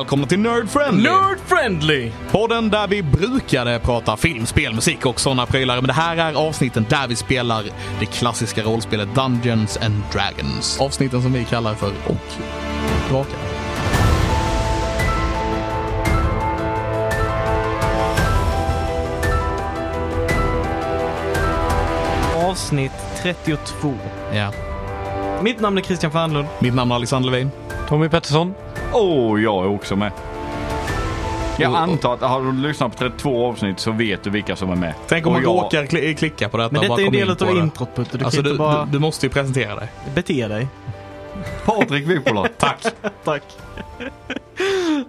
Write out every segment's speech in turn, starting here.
Välkomna till Nerd Friendly! Nerd friendly! Podden där vi brukade prata film, spel, musik och sådana prylar. Men det här är avsnitten där vi spelar det klassiska rollspelet Dungeons and Dragons. Avsnitten som vi kallar för Och drakar. Avsnitt 32. Ja. Mitt namn är Christian Fernlund. Mitt namn är Alexander Levin. Tommy Pettersson. Och jag är också med. Jag antar att har du lyssnat på 32 avsnitt så vet du vilka som är med. Tänk om Och man jag- råkar kli- klicka på detta Men detta bara är en komma del av introt Putte. Du Alltså du, bara du, du måste ju presentera dig. bete dig. Patrik Wipola. Tack. Tack.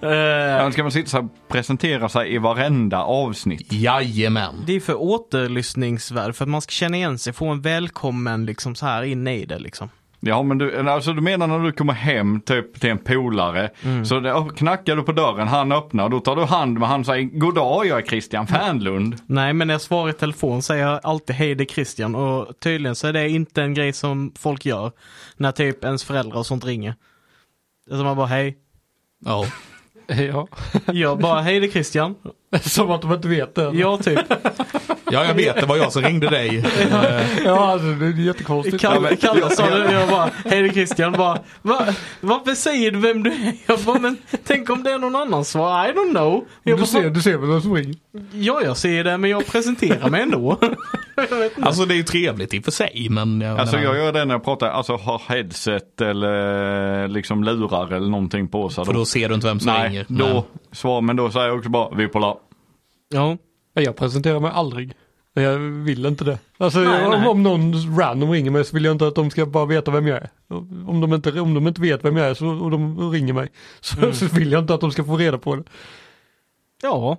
Eh, ska man sitta och presentera sig i varenda avsnitt? Jajamän. det är för återlyssningsvärde, för att man ska känna igen sig, få en välkommen liksom så här in i det liksom. Ja men du, alltså du menar när du kommer hem typ till en polare. Så det, knackar du på dörren, han öppnar, då tar du hand med han och säger God dag, jag är Christian Fernlund. Nej, men när jag svarar i telefon säger jag alltid hej det är Christian och tydligen så är det inte en grej som folk gör när typ ens föräldrar och sånt ringer. Alltså man bara hej. Ja. Ja, Jag bara hej det är Christian. som att de inte vet det. Ja, typ. ja, jag vet. Det var jag som ringde dig. Ja, alltså, det är jättekonstigt. Kalle, Kalle sa det jag bara, hej det är Christian, bara, Va, varför säger du vem du är? Jag bara, men tänk om det är någon annan svar, I don't know. Jag Du bara, ser, du ser väl vem som ringer? ja jag ser det men jag presenterar mig ändå. Alltså det är ju trevligt i och för sig, men jag Alltså menar- jag gör det när jag pratar, alltså har headset eller liksom lurar eller någonting på sig. För då ser du inte vem som Nej, ringer. då, svar, men då säger jag också bara Wipola. Ja, Jag presenterar mig aldrig. Jag vill inte det. Alltså Nej, om, nej. om någon random ringer mig så vill jag inte att de ska bara veta vem jag är. Om de inte, om de inte vet vem jag är så, och de ringer mig så, så vill jag inte att de ska få reda på det. ja.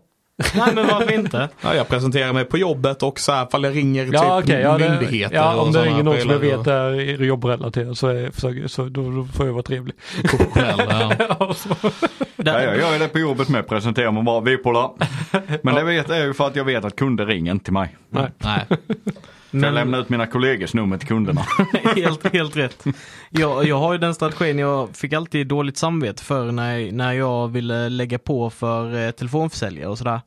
Nej men varför inte? Ja, jag presenterar mig på jobbet och så här fall jag ringer Ja typ okej, ja, det- myndigheter ja, om det ringer någon som jag vet är jobbrelaterad så, är, försöker, så då, då får jag vara trevlig. ja. Ja, jag gör det på jobbet med, presenterar mig bara Wipola. Men det vet jag ju för att jag vet att kunder ringer inte till mig. Nej. Nej. För jag lämnar ut mina kollegors nummer till kunderna. helt, helt rätt. Jag, jag har ju den strategin, jag fick alltid dåligt samvete för när, när jag ville lägga på för eh, telefonförsäljare och sådär.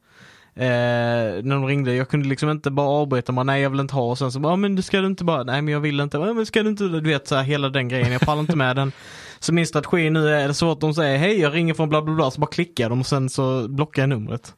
Eh, när de ringde, jag kunde liksom inte bara avbryta, bara, nej jag vill inte ha och sen så bara, "Ja, men du ska du inte bara, nej men jag vill inte, "Ja, men ska du inte, du vet så här, hela den grejen, jag pallar inte med den. Så min strategi nu är så att de säger, hej jag ringer från bla bla bla, så bara klickar de och sen så blockar jag numret.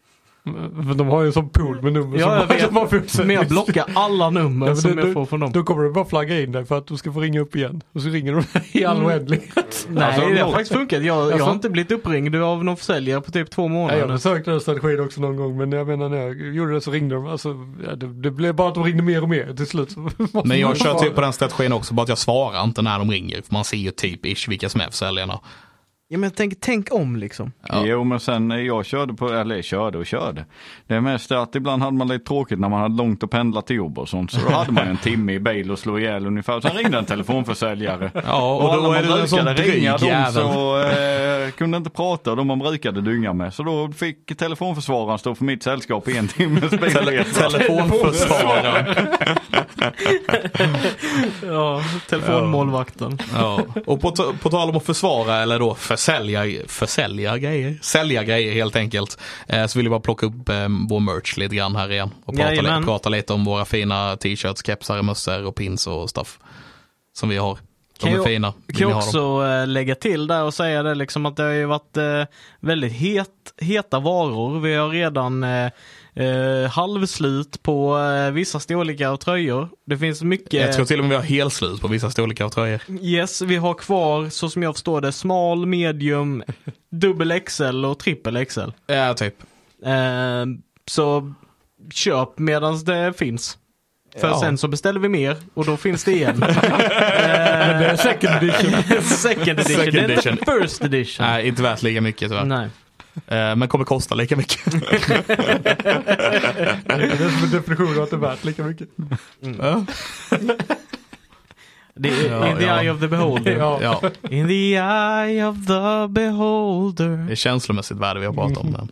De har ju en sån pool med nummer som Ja, jag vet. som bara fortsätter. Men jag blockar alla nummer Ja, som det- jag får från dem. Då kommer det bara flagga in dig för att du ska få ringa upp igen. Och så ringer de i all Mm. oändlighet. Nej, Alltså, det har faktiskt funkat. Jag, jag har Alltså- inte blivit uppringd av någon försäljare på typ två månader. jag nu. försökte den strategin också någon gång men jag menar när jag gjorde det så ringde de. Alltså, ja, det, det blev bara att de ringde mer och mer till slut. Men man jag kör typ på den strategin också, bara att jag svarar inte när de ringer. För man ser ju typ ish vilka som är försäljarna. Ja, men tänk, tänk om liksom. Ja. Jo men sen när jag körde på, eller körde och körde. Det är mest att ibland hade man lite tråkigt när man hade långt att pendla till jobb och sånt. Så då hade man en timme i bil och slå ihjäl ungefär. Sen ringde en telefonförsäljare. Ja, och, Och alla då är man det en sån ringa dryg dem jävel. så eh, kunde inte prata och de man brukade dynga med. Så då fick telefonförsvararen stå för mitt sällskap i en timmes bilresa. telefonförsvararen. Ja, telefonmålvakten. Ja. Och på, på tal om att försvara eller då försälja, försälja grejer, sälja grejer helt enkelt. Eh, så vill jag bara plocka upp eh, vår merch lite grann här igen. Och prata, Jajamän. li- prata lite om våra fina t-shirts, kepsar, mössor och pins och stuff. Som vi har. De Kan är fina. Vill Kan jag också eh, lägga till där och säga det liksom att det har ju varit väldigt het, heta varor. Vi har redan eh, halvslut på eh, vissa storlekar av tröjor. Det finns mycket. Jag tror till och med vi har helslut på vissa storlekar av tröjor. Yes, vi har kvar så som jag förstår det smal, medium, dubbel XL och trippel XL. Ja, typ. Eh, så köp medans det finns. För Ja. sen så beställer vi mer och då finns det igen. Men det är second edition. Second edition, Second det är inte edition. first edition. Nej, inte värt lika mycket tyvärr. Nej. Eh, men kommer kosta lika mycket. Det är som en definition av att det är värt lika mycket. ja. Det är Ja, In the ja. eye of the beholder. Ja. Ja, In the eye of the beholder. det är känslomässigt värde vi har pratat om.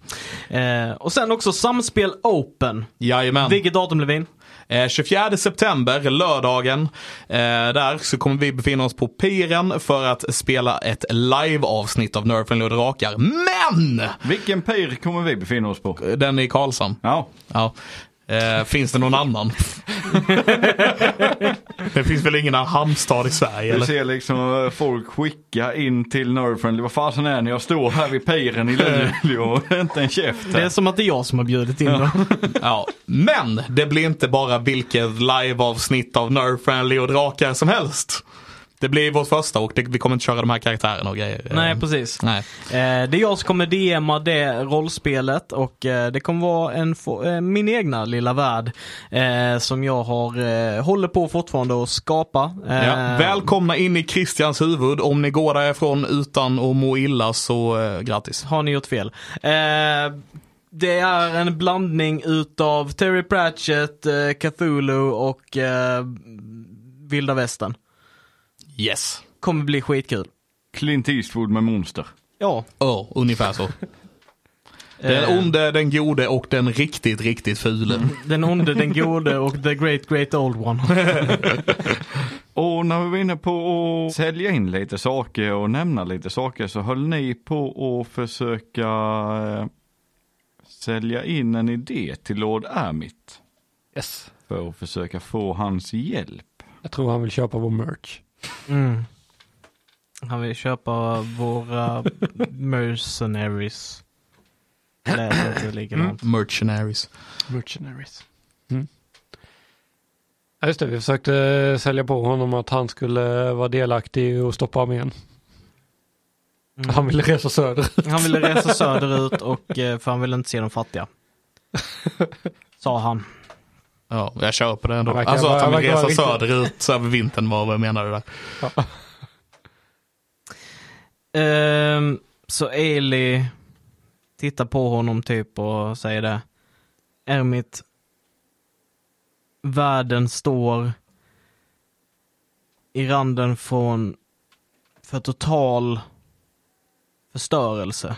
Det. Eh, och sen också Samspel Open. Jajamän. Vilket datum Levin? Eh, 24 september, lördagen, eh, där så kommer vi befinna oss på piren för att spela ett live-avsnitt av Nerf och Drakar. Men! Vilken pir kommer vi befinna oss på? Den i Karlshamn. Ja, Ja. Eh, finns det någon annan? det finns väl ingen hamnstad i Sverige du eller? ser liksom eh, folk skicka in till Nerdfriendly. Vad fasen är ni? Jag står här vid piren i Luleå och inte en käft Det är här. som att det är jag som har bjudit in dem. Ja. Men det blir inte bara vilket live-avsnitt av Nerf Friendly och Drakar som helst. Det blir vårt första och det, vi kommer inte köra de här karaktärerna och grejer. Nej, Eh, precis. Nej. Eh, det är jag som kommer DMa det rollspelet och eh, det kommer vara en, eh, min egna lilla värld eh, som jag har, eh, håller på fortfarande att skapa. Eh, Ja. Välkomna in i Christians huvud. Om ni går därifrån utan att må illa så eh, grattis. Har ni gjort fel. Eh, det är en blandning utav Terry Pratchett, eh, Cthulhu och eh, Vilda Västern. Yes. Kommer bli skitkul. Clint Eastwood med monster. Ja. Ja, ungefär så. Den eh, onde, den gode och den riktigt, riktigt fule. Den onde, den gode och the great great old one. Och när vi var inne på att sälja in lite saker och nämna lite saker så höll ni på att försöka eh, sälja in en idé till Lord Amit. Yes. För att försöka få hans hjälp. Jag tror han vill köpa vår merch. Mm. Han vill köpa våra mercenaries. Lät inte likadant. Mercenaries. Mercenaries. Mm. Ja, just det, vi försökte eh, sälja på honom att han skulle vara delaktig och stoppa armén. Mm. Han ville resa söder. Han ville resa söderut och eh, för han ville inte se de fattiga. Sa han. Ja, jag köper det ändå. Han verkar Alltså att han vill resa riktigt- söderut så över vintern, vad vad menar du där? Ehm, så Eli tittar på honom typ och säger det. Ermit, världen står i randen från för total förstörelse.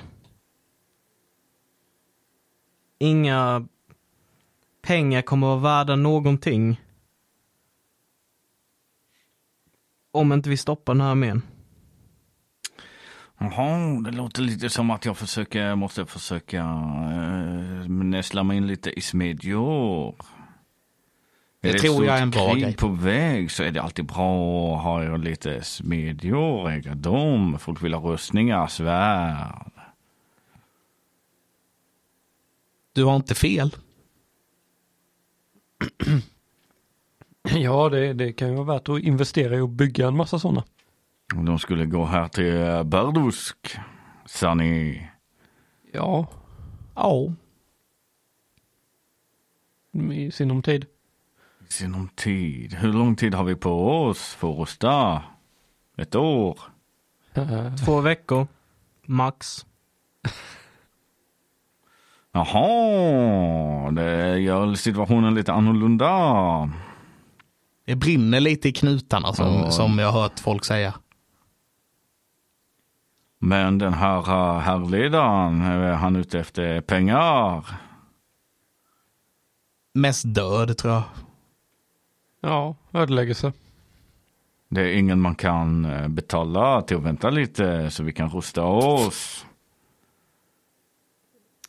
Inga pengar kommer vara värda någonting. Om inte vi stoppar den här armén. Jaha, det låter lite som att jag försöker, måste försöka äh, näsla mig in lite i smedjor. Det är ett tror jag är en bra grej. på väg så är det alltid bra att ha lite smedjor, äga dem. Folk vill ha rustningar, svärd. Du har inte fel. Ja, det, det kan ju vara värt att investera i och bygga en massa sådana. De skulle gå här till Bardusk, sa ni. Ja, Ja. i sinom tid. Sinom tid. Hur lång tid har vi på oss för att rusta? Ett år? Eh, Två veckor, max. Jaha, det gör situationen lite annorlunda. Det brinner lite i knutarna som, Ja. som jag hört folk säga. Men den här herrledaren, är han ute efter pengar? Mest död tror jag. Ja, ödeläggelse. Det är ingen man kan eh, betala till att vänta lite så vi kan rusta oss.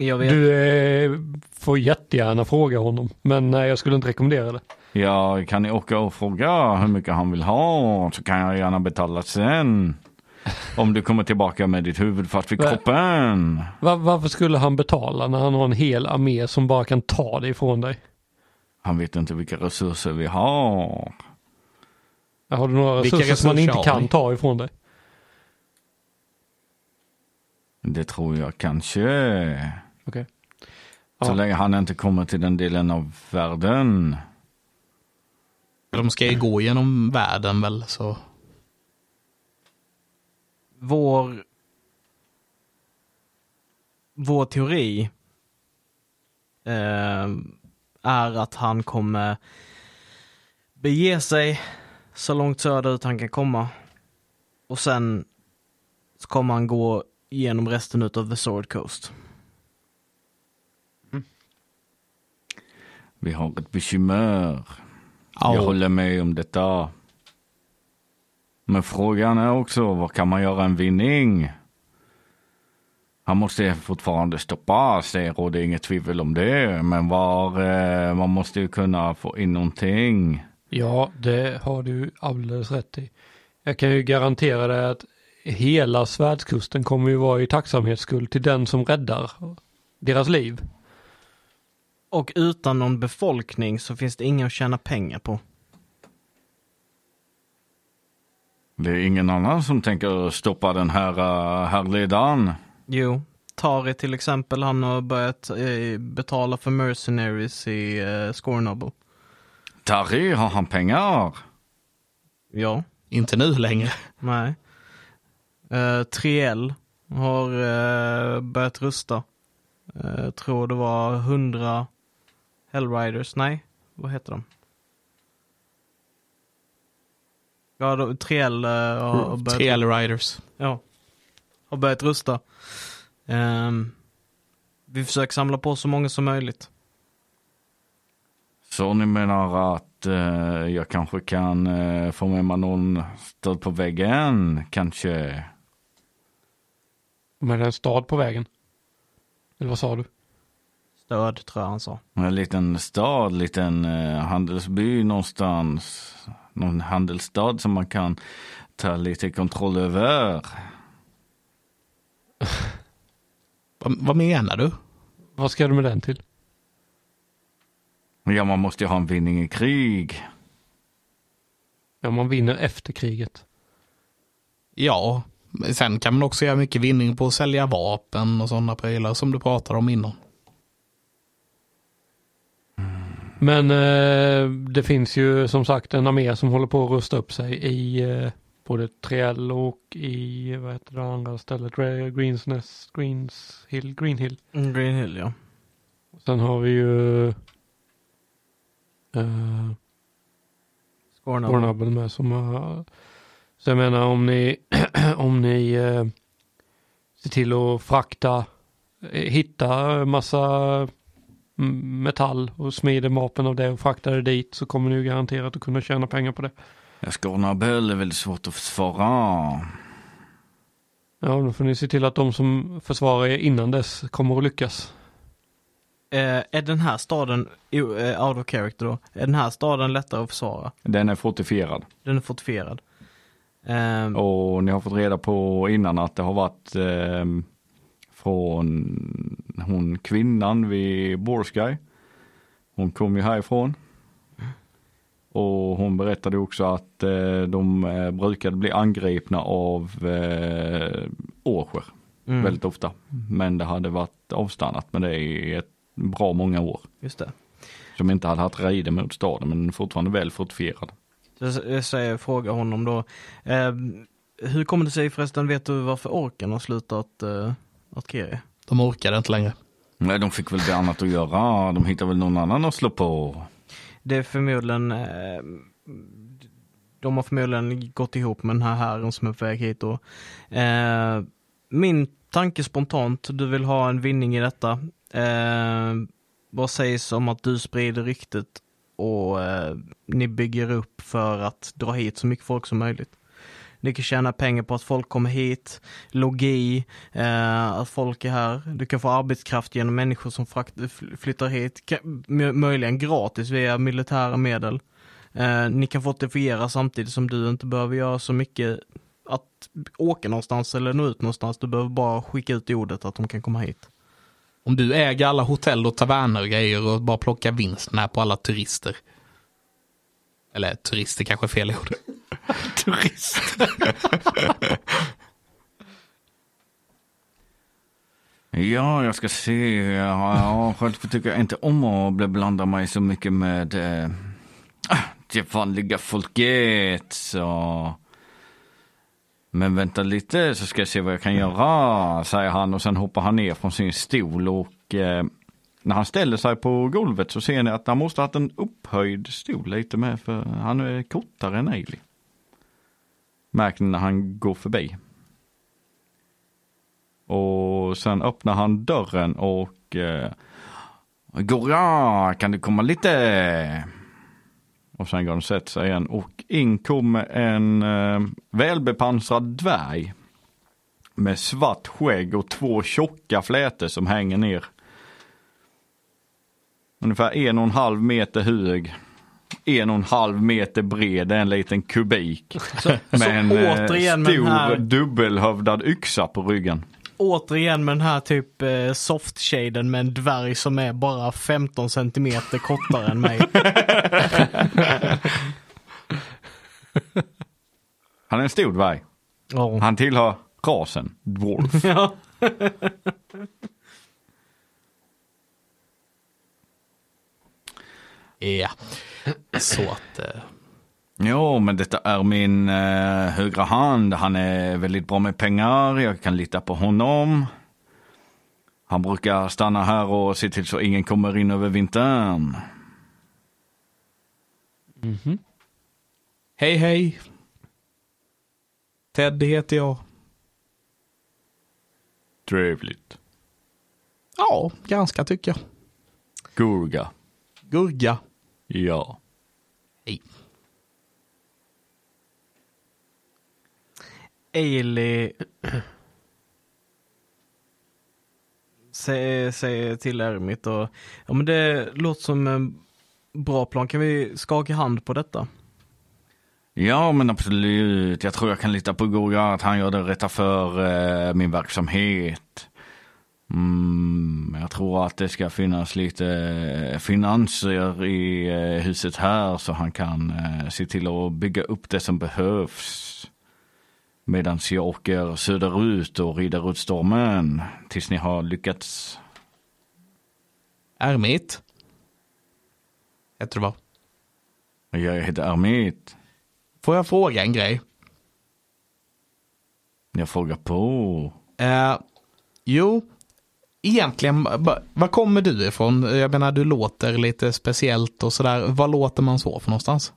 Jag vet. Du eh, får jättegärna fråga honom, men nej, jag skulle inte rekommendera det. Ja, kan ni åka och fråga hur mycket han vill ha så kan jag gärna betala sen. Om du kommer tillbaka med ditt huvud fast vid kroppen. Va- varför skulle han betala när han har en hel armé som bara kan ta det ifrån dig? Han vet inte vilka resurser vi har. Har du några Vilka resurser som man resurser inte kan ta ifrån dig? Det tror jag kanske. Okej. Så Ja. länge han inte kommer till den delen av världen. De ska ju gå genom världen väl så. Vår vår teori eh, är att han kommer bege sig så långt söderut han kan komma. Och sen så kommer han gå igenom resten utav The Sword Coast. Vi har ett bekymmer. Ja. Jag håller med om detta. Men frågan är också, vad kan man göra en vinning? Han måste fortfarande stoppas, det råder inget tvivel om det. Men var, eh, man måste ju kunna få in någonting. Ja, det har du alldeles rätt i. Jag kan ju garantera dig att hela svärdskusten kommer ju vara i tacksamhetsskuld till den som räddar deras liv. Och utan någon befolkning så finns det ingen att tjäna pengar på. Det är ingen annan som tänker stoppa den här uh, härledaren. Jo, Tari till exempel, han har börjat eh, betala för mercenaries i eh, Scornable. Tari, har han pengar? Ja, Inte nu längre. nej. Eh, Triel har eh, börjat rusta. Eh, tror det var 100 Hellriders, nej, vad heter de? Ja, de, Triel eh, har börjat Trail Riders. Ja. Har börjat rusta. Ehm, vi försöker samla på så många som möjligt. Så ni menar att eh, jag kanske kan eh, få med mig någon stöd på väggen, kanske? Med en stad på vägen. Eller vad sa du? Stöd, tror jag han sa. En liten stad, liten eh, handelsby någonstans. Någon handelsstad som man kan ta lite kontroll över. Vad, vad menar du? Vad ska du med den till? Ja, man måste ju ha en vinning i krig. Ja, man vinner efter kriget. Ja, men sen kan man också göra mycket vinning på att sälja vapen och sådana prylar som du pratade om innan. Men eh, det finns ju som sagt en armé som håller på att rusta upp sig i eh, både Triell och i, vad heter det andra stället, Gre- Greensness, Greens Hill, Green Hill. Mm, Green Hill, ja. Sen har vi ju eh, Scornable. Med som har, så jag menar om ni, om ni eh, ser till att frakta, eh, hitta massa metall och smider vapen av det och fraktar det dit så kommer ni ju garanterat att kunna tjäna pengar på det. Skånabell är väldigt svårt att försvara. Ja, då får ni se till att de som försvarar er innan dess kommer att lyckas. Eh, är den här staden, eh, out of character då, är den här staden lättare att försvara? Den är fortifierad. Den är fortifierad. Ehm, Och ni har fått reda på innan att det har varit eh, från hon kvinnan vid Borsky. Hon kom ju härifrån. Och hon berättade också att eh, de eh, brukade bli angripna av eh, orcher mm, väldigt ofta. Men det hade varit avstannat med det i ett bra många år. Just det. Som inte hade haft raider mot staden men fortfarande väl fortifierad. Jag- säger, frågar honom då. ehm, hur kommer det sig förresten, vet du varför orken har slutat uh, attackera? De orkade inte längre. Nej, de fick väl det annat att göra. De hittade väl någon annan att slå på. Det är förmodligen, eh, de har förmodligen gått ihop med den här herren som är på väg hit då. Eh, min tanke spontant, du vill ha en vinning i detta. Eh, vad sägs om att du sprider ryktet och eh, ni bygger upp för att dra hit så mycket folk som möjligt. Ni kan tjäna pengar på att folk kommer hit, logi, eh, att folk är här. Du kan få arbetskraft genom människor som flyttar hit, möjligen gratis via militära medel. Eh, ni kan fortifiera samtidigt som du inte behöver göra så mycket att åka någonstans eller nå ut någonstans. Du behöver bara skicka ut ordet att de kan komma hit. Om du äger alla hotell och taverner och grejer och bara plockar vinsten här på alla turister. Eller turister kanske är fel ord. Turist. ja, jag ska se. Ja, själv tycker jag inte om att blanda mig så mycket med eh, ah, det vanliga folket. Så. Men vänta lite så ska jag se vad jag kan göra, säger han och sen hoppar han ner från sin stol och eh, när han ställer sig på golvet så ser ni att han måste ha haft en upphöjd stol lite med för han är kortare än Ailey. Märker ni när han går förbi. Och sen öppnar han dörren och eh, Gorja, kan du komma lite? Och sen går han och sätter sig igen och in kommer en eh, välbepansrad dvärg. Med svart skägg och två tjocka flätor som hänger ner. Ungefär en och en halv meter hög. En och en halv meter bred, en liten kubik. Så, Med så en eh, återigen med stor den här, dubbelhövdad yxa på ryggen. återigen med den här typ eh, soft-shaden med en dvärg som är bara 15 centimeter kortare än mig. Han är en stor dvärg. Ja. Han tillhör rasen dwarf. ja. Ja, så att... Eh, Jo, men detta är min eh, högra hand. Han är väldigt bra med pengar. Jag kan lita på honom. Han brukar stanna här och se till så ingen kommer in över vintern. Mhm. hej hej. Ted heter jag. Trevligt. Ja, ganska tycker jag. Gurga. Gurga. Ja. Hej. Ailey säger, säger till Ermit och ja men det låter som en bra plan. Kan vi skaka hand på detta? Ja, men absolut. Jag tror jag kan lita på Gurga att han gör det rätta för eh, min verksamhet. Mm, jag tror att det ska finnas lite eh, finanser i eh, huset här så han kan eh, se till att bygga upp det som behövs. Medan jag åker söderut och rider ut stormen tills ni har lyckats. Ermit. Heter du va? Jag heter Armit. Får jag fråga en grej? Jag frågar på. Eh, jo, egentligen, var kommer du ifrån? Jag menar, du låter lite speciellt och sådär. Var låter man så för någonstans?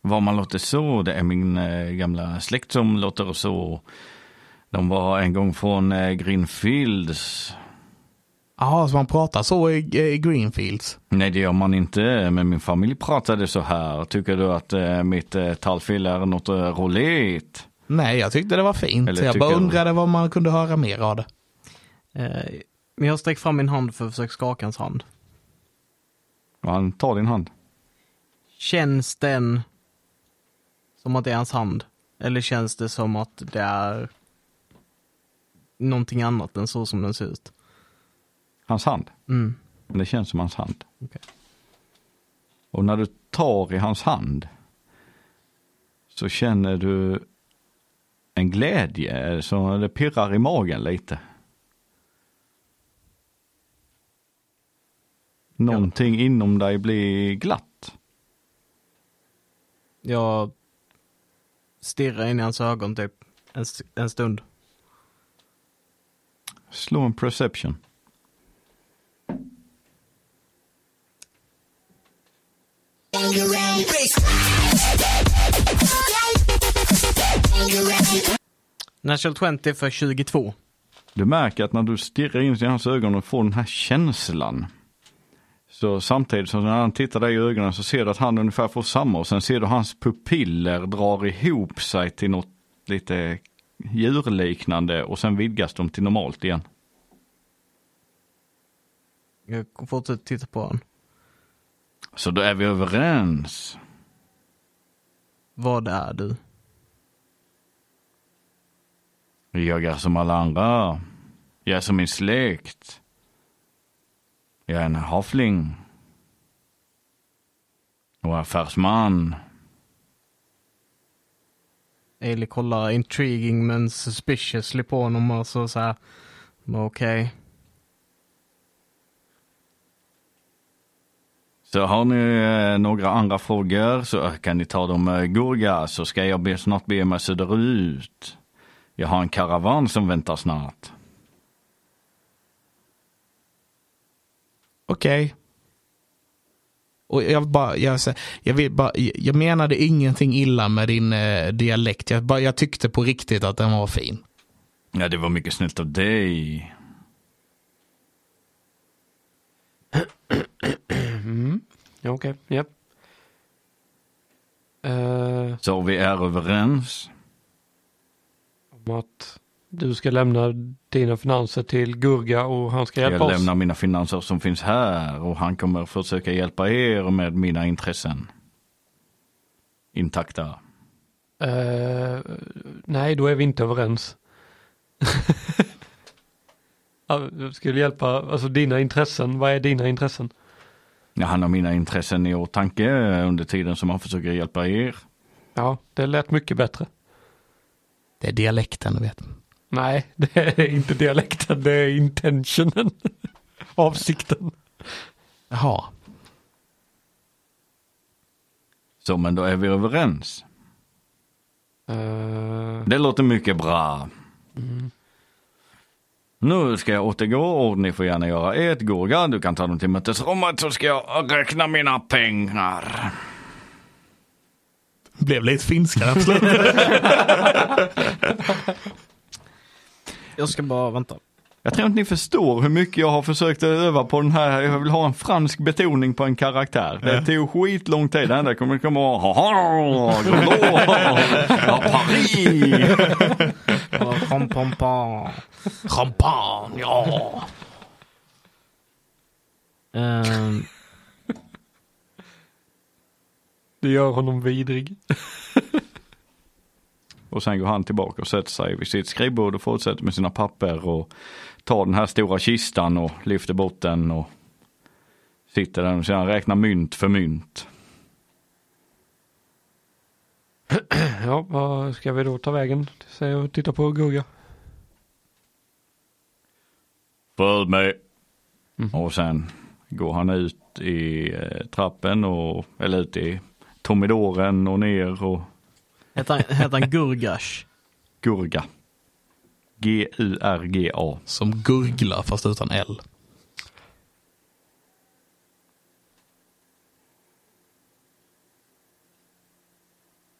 Vad man låter så, det är min eh, gamla släkt som låter så. De var en gång från eh, Greenfields. Jaha, så man pratar så i, i Greenfields? Nej, det gör man inte, men min familj pratade så här. Tycker du att eh, mitt eh, tallfel är något eh, roligt? Nej, jag tyckte det var fint. Eller jag bara undrade vad man kunde höra mer av det. Men jag sträcker fram min hand för att försöka skaka hans hand. Han tar din hand. Känns den som att det är hans hand? Eller känns det som att det är någonting annat än så som den ser ut? Hans hand. Mm. Det känns som hans hand. Okej. Och när du tar i hans hand så känner du en glädje, så det pirrar i magen lite. Någonting inom dig blir glatt. Jag stirrar in i hans ögon typ en, en stund. Slå en perception. Natural 20 för 22. Du märker att när du stirrar in i hans ögon och får den här känslan. Så samtidigt som när han tittar dig i ögonen så ser du att han ungefär får samma och sen ser du hans pupiller drar ihop sig till något lite djurliknande och sen vidgas de till normalt igen. Jag fortsätter titta på honom. Så då är vi överens. Vad är du? Jag är som alla andra. Jag är som min släkt. Jag är en havling. Och affärsman. Ailey kollar intriguing men suspiciously på honom och så så här. Okej. Så har ni eh, några andra frågor så kan ni ta dem med Gurga så ska jag be, snart be mig söderut. Jag har en karavan som väntar snart. Okej. Och jag, bara, jag, jag, vill bara, jag menade ingenting illa med din eh, dialekt. Jag, bara, jag tyckte på riktigt att den var fin. Ja, det var mycket snällt av dig. Ja, Okej, japp. Eh, Så vi är överens. om att du ska lämna dina finanser till Gurga och han ska hjälpa Jag oss. lämnar mina finanser som finns här och han kommer försöka hjälpa er med mina intressen. Intakta. Eh, nej, då är vi inte överens. Ja, Jag skulle hjälpa, alltså dina intressen, vad är dina intressen? Ja, han har mina intressen i åtanke under tiden som han försöker hjälpa er. Ja, det lät mycket bättre. Det är dialekten, du vet. Nej, det är inte dialekten, det är intentionen. Avsikten. Jaha. Så men då är vi överens. Eh, Det låter mycket bra. Nu ska jag återgå och ni får gärna göra ert Gorga. Du kan ta dem till mötesrummet så ska jag räkna mina pengar. Blev lite finska på slutet. Jag ska bara vänta. Jag tror inte ni förstår hur mycket jag har försökt öva på den här. Jag vill ha en fransk betoning på en karaktär. Det tog skitlång tid. Det enda kommer komma vara haha, ja, Paris. Champagne, ja. Ehm, det gör honom vidrig. Och sen går han tillbaka och sätter sig vid sitt skrivbord och fortsätter med sina papper och tar den här stora kistan och lyfter bort den och sitter där och sedan räknar mynt för mynt. Ja, vad ska vi då ta vägen? Säger och titta på Gurga. Följ med. Och sen går han ut i eh, trappen och, eller ut i Tomidoren och ner och heter, han, heter han Gurgash? Gurga. G-U-R-G-A. Som gurgla fast utan L.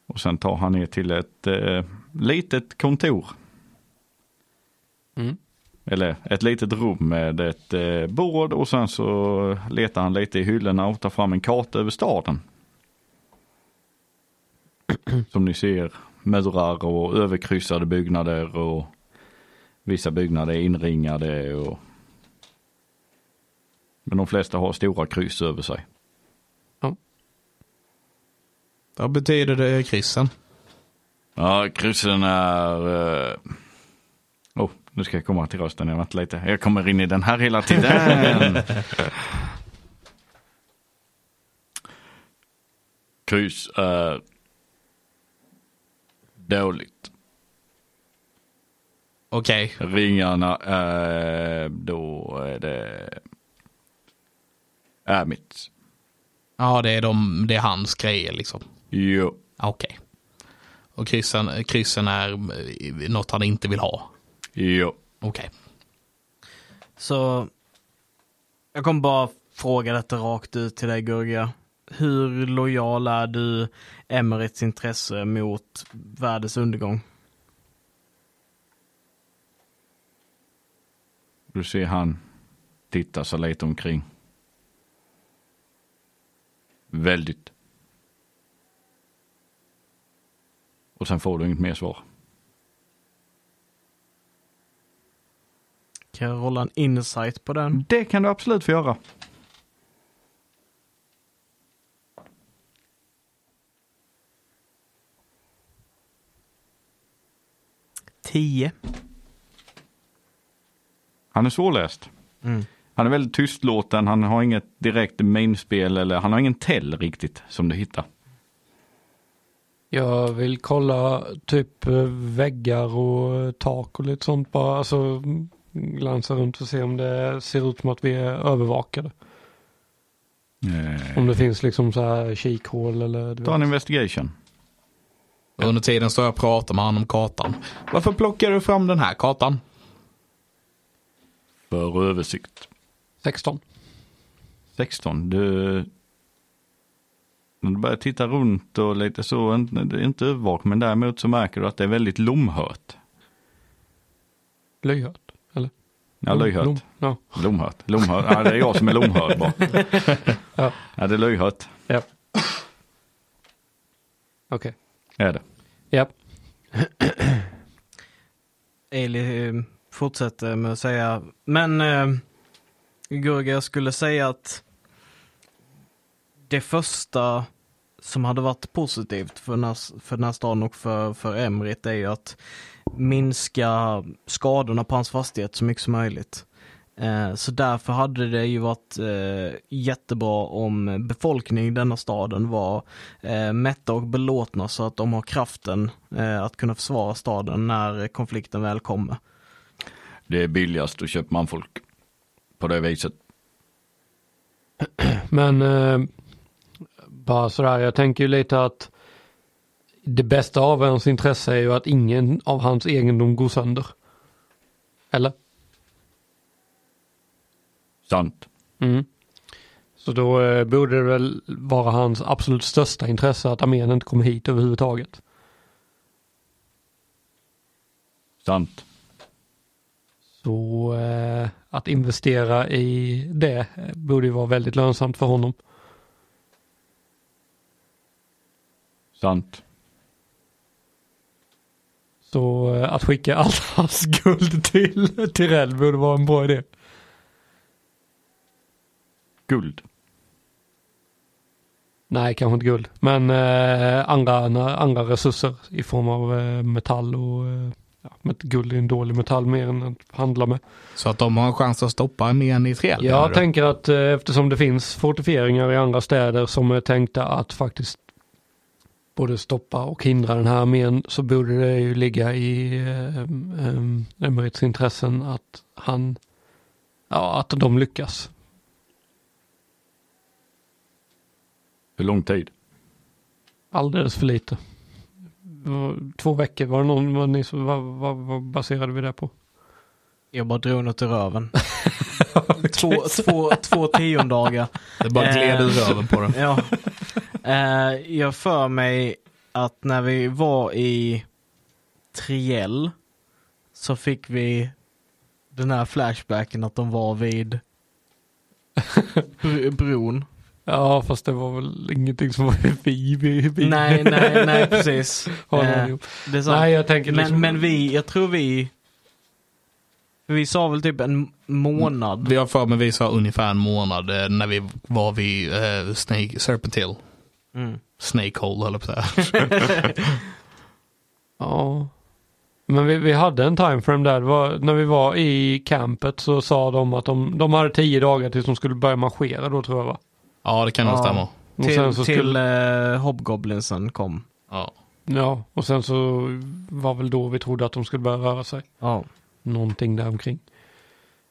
Och sen tar han ner till ett eh, litet kontor. Mm. Eller ett litet rum med ett eh, bord och sen så letar han lite i hyllorna och tar fram en karta över staden. Som ni ser murar och överkryssade byggnader och vissa byggnader är inringade och men de flesta har stora kryss över sig. Vad betyder det kryssen? Ja, kryssen är... Uh... Oh, nu ska jag komma till rösten. Jag väntar lite. Jag kommer in i den här hela tiden. Kryss är dåligt. Okej, Ringarna är... Då är det... Är mitt. ja det är, de, det är hans grejer liksom. Jo. Okej. Och kryssen, kryssen är eh, något han inte vill ha. Jo. Okej. Så jag kommer bara fråga detta rakt ut till dig Gurga. Hur lojal är du Emerits intresse mot världens undergång? Du ser han titta sig lite omkring. Väldigt. Och sen får du inget mer svar. Kan jag rolla en insight på den? Det kan du absolut få göra. Tio. Han är svårläst. Mm. Han är väldigt tystlåten, han har inget direkt mainspel eller han har ingen tell riktigt som du hittar. Jag vill kolla typ eh, väggar och eh, tak och lite sånt bara. Alltså mm, glansa runt och se om det ser ut som att vi är övervakade. Eh, Om det finns liksom så här kikhål eller du ta en investigation. Och Under tiden står jag och pratar med honom om kartan. Varför plockar du fram den här kartan? För översikt. 16. 16. Du när du börjar titta runt och lite så, inte, inte övervak, men däremot så märker du att det är väldigt lomhört. Löjhört? Eller? Ja, löjhört. Lom, ja. Lomhört. Lomhört. Ja, det är jag som är lomhörd bara. Ja. ja, det är löjhört. Okej. Är det. Ja. Ailey eh, fortsätter med att säga, men eh, Gurga, jag skulle säga att det första som hade varit positivt för den här, för den här staden och för, för Emrit är ju att minska skadorna på hans fastighet så mycket som möjligt. Eh, så därför hade det ju varit eh, jättebra om befolkningen i denna staden var eh, mätta och belåtna så att de har kraften eh, att kunna försvara staden när konflikten väl kommer. Det är billigast att köpa manfolk på det viset. Men eh, bara sådär, jag tänker ju lite att det bästa av hans intresse är ju att ingen av hans egendom går sönder. Eller? Sant. Mm. Så då eh, borde det väl vara hans absolut största intresse att armén inte kommer hit överhuvudtaget. Sant. Så eh, att investera i det eh, borde ju vara väldigt lönsamt för honom. Sant. Så eh, att skicka allt hans guld till Tirell borde vara en bra idé. Guld. Nej, kanske inte guld. Men eh, andra, andra resurser i form av eh, metall och eh, ja, guld är en dålig metall mer än att handla med. Så att de har en chans att stoppa armén i Triel. menar Jag tänker att eh, eftersom det finns fortifieringar i andra städer som är tänkta att faktiskt både stoppa och hindra den här armén så borde det ju ligga i eh, eh, Emirates intressen att han, ja att de lyckas. Hur lång tid? Alldeles för lite. Två veckor var det någon, vad, ni, vad, vad, vad baserade vi det på? Jag bara drog något i röven. två, två, två tiondagar. Det bara gled Eh. ur röven på den. Ja. Eh, jag för mig att när vi var i Triell så fick vi den här flashbacken att de var vid br- bron. Ja, fast det var väl ingenting som var vi, vi, vi. Nej, nej, nej, precis. Eh. Nej, jag tänker liksom, men, men vi, jag tror vi, vi sa väl typ en månad. Vi har för mig vi sa ungefär en månad eh, när vi var vid eh, Snake, Serpent Hill. Mm. Snake Hole höll jag på att säga. Ja. Men vi, vi hade en timeframe där. Var, när vi var i campet så sa de att de, de hade tio dagar tills de skulle börja marschera då tror jag va? Ja, det kan nog Ja. stämma. Och Till, sen så till skulle, eh, Hobgoblinsen kom. Ja. ja, och sen så var väl då vi trodde att de skulle börja röra sig. Ja. Någonting där omkring.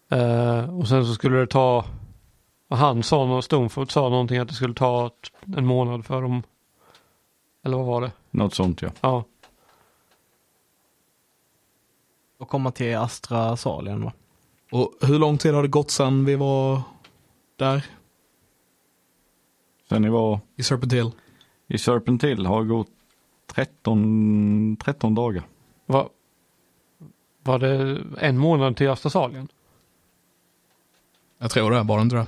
Eh, och sen så skulle det ta, och han sa, Stoneford sa någonting att det skulle ta en månad för dem. Eller vad var det? Något sånt ja. Ja, Och komma till Astra Salien va? Och hur lång tid har det gått sedan vi var där Sen ni var i Serpent Hill? i Serpent Hill har gått 13, 13 dagar. var, var det en månad till Astasalien? Jag tror det, bara inte det.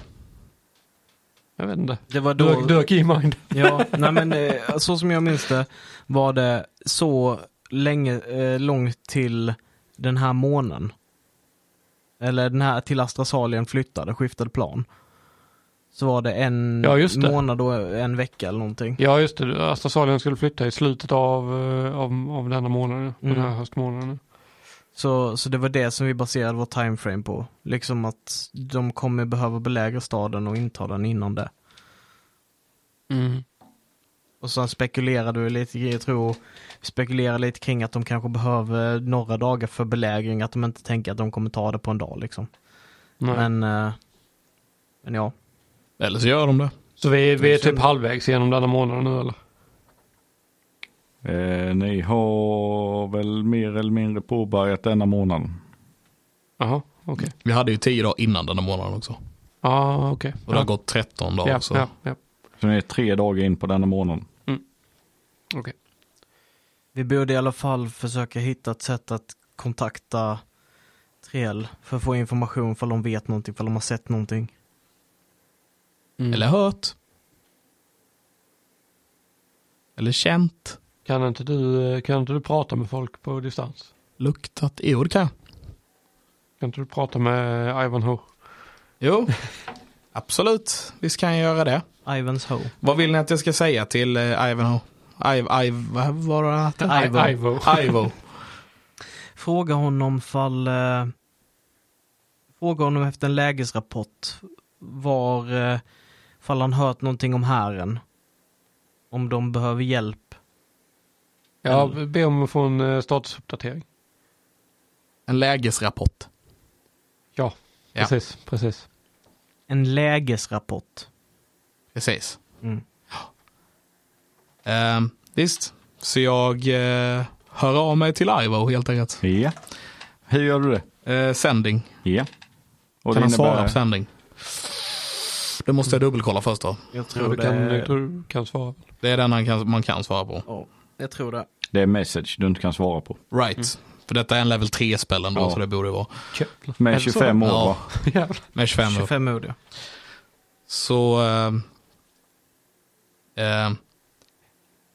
Jag vet inte. Det var då... Dök, dök i mind. Ja, nej men eh, så som jag minns det var det så länge, eh, långt till den här månen. Eller den här till Astra Salien flyttade, skiftade plan. Så var det en Ja, det. månad och en vecka eller någonting. Ja just det, Astasalien skulle flytta i slutet av, eh, av, av denna månaden, den här Mm. höstmånaden. Så, så det var det som vi baserade vår timeframe på. Liksom att de kommer behöva belägra staden och inta den innan det. Mm. Och sen spekulerade vi lite, jag tror, spekulerade lite kring att de kanske behöver några dagar för belägring, att de inte tänker att de kommer ta det på en dag liksom. Nej. Men, eh, men ja. Eller så gör de det. Så vi, vi är typ halvvägs genom denna månaden nu eller? Eh, ni har väl mer eller mindre påbörjat denna månaden. Jaha, okej. Vi hade ju tio dagar innan den här månaden också. Ja, okej. Och det har gått 13 dagar. Ja, så. ja, ja. Så det är tre dagar in på denna månaden. Okej. Vi borde i alla fall försöka hitta ett sätt att kontakta Triel för att få information ifall de vet någonting, ifall de har sett någonting. Mm. Eller hört. Eller känt. Kan inte, du, kan inte du prata med folk på distans? Luktat. Jo, det kan. Kan inte du prata med Ivanhoe? Jo, absolut. Visst kan jag göra det. Ivan's Ho. Vad vill ni att jag ska säga till uh, Ivanhoe? Iv, Iv, vad var det? Ivo. Ivo. Ivo. Fråga honom fall... Eh, fråga honom efter en lägesrapport. Var... Eh, fall han hört någonting om hären. Om de behöver hjälp. Ja, be om att få en eh, statusuppdatering. En lägesrapport. Ja, Ja. precis, precis. En lägesrapport. Precis. Mm. Uh, visst. Så jag uh, hör av mig till Ivo helt enkelt. Ja. Hur gör du det? Uh, sänding. Ja. Och kan det han svara på sändning? Det måste jag dubbelkolla först då. Jag Ja, tror du, kan, det... jag tror du kan svara. Det är den han kan, man kan svara på. Ja, jag tror det. Det är message du inte kan svara på. Right. För detta är en level 3-spel ändå Ja. så det borde vara. Jävlar. Med Är det så? 25 år Ja. va? Med 25 år. 25 ord ja. Så... ehm, ehm,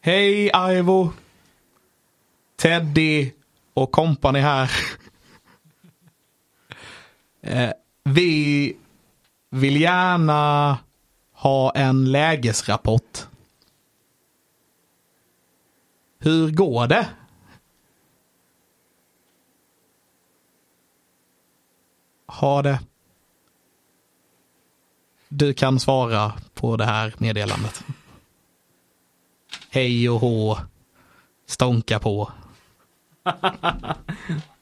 Hej Ivo! Teddy och company här. Eh, vi vill gärna ha en lägesrapport. Hur går det? Ha det. Du kan svara på det här meddelandet. Hej och hå. Stånka på.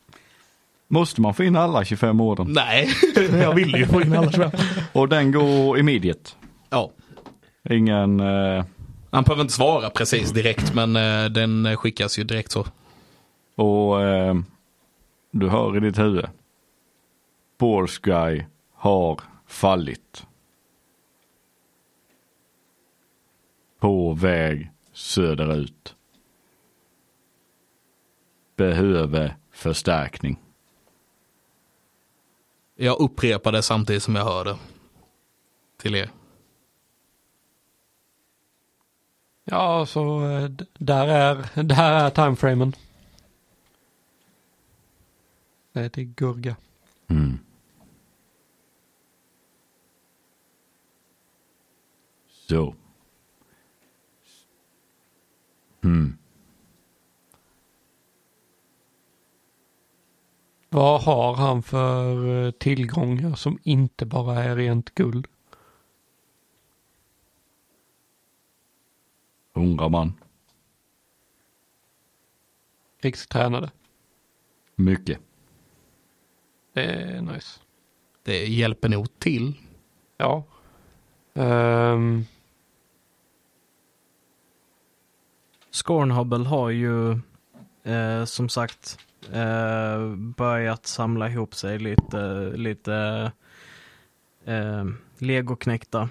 Måste man få in alla 25 orden? Nej, jag vill ju få in alla 25. Och den går immediate. Ja, Ingen... Eh, han behöver inte svara precis direkt men eh, den skickas ju direkt så. och eh, du hör i ditt huvud. Borsky har fallit. På väg söderut. Behöver förstärkning. Jag upprepar det samtidigt som jag hör det. Till er. Ja, så eh, där är, där är timeframen. Det är Gurga. Mm. Så. Mm. Vad har han för eh, tillgångar som inte bara är rent guld? Hundra man. Krigstränade. Mycket. Det är nice. Det hjälper nog till. Ja. Ehm, Scornhubble har ju eh, som sagt eh, börjat samla ihop sig lite, lite eh, legoknäckta.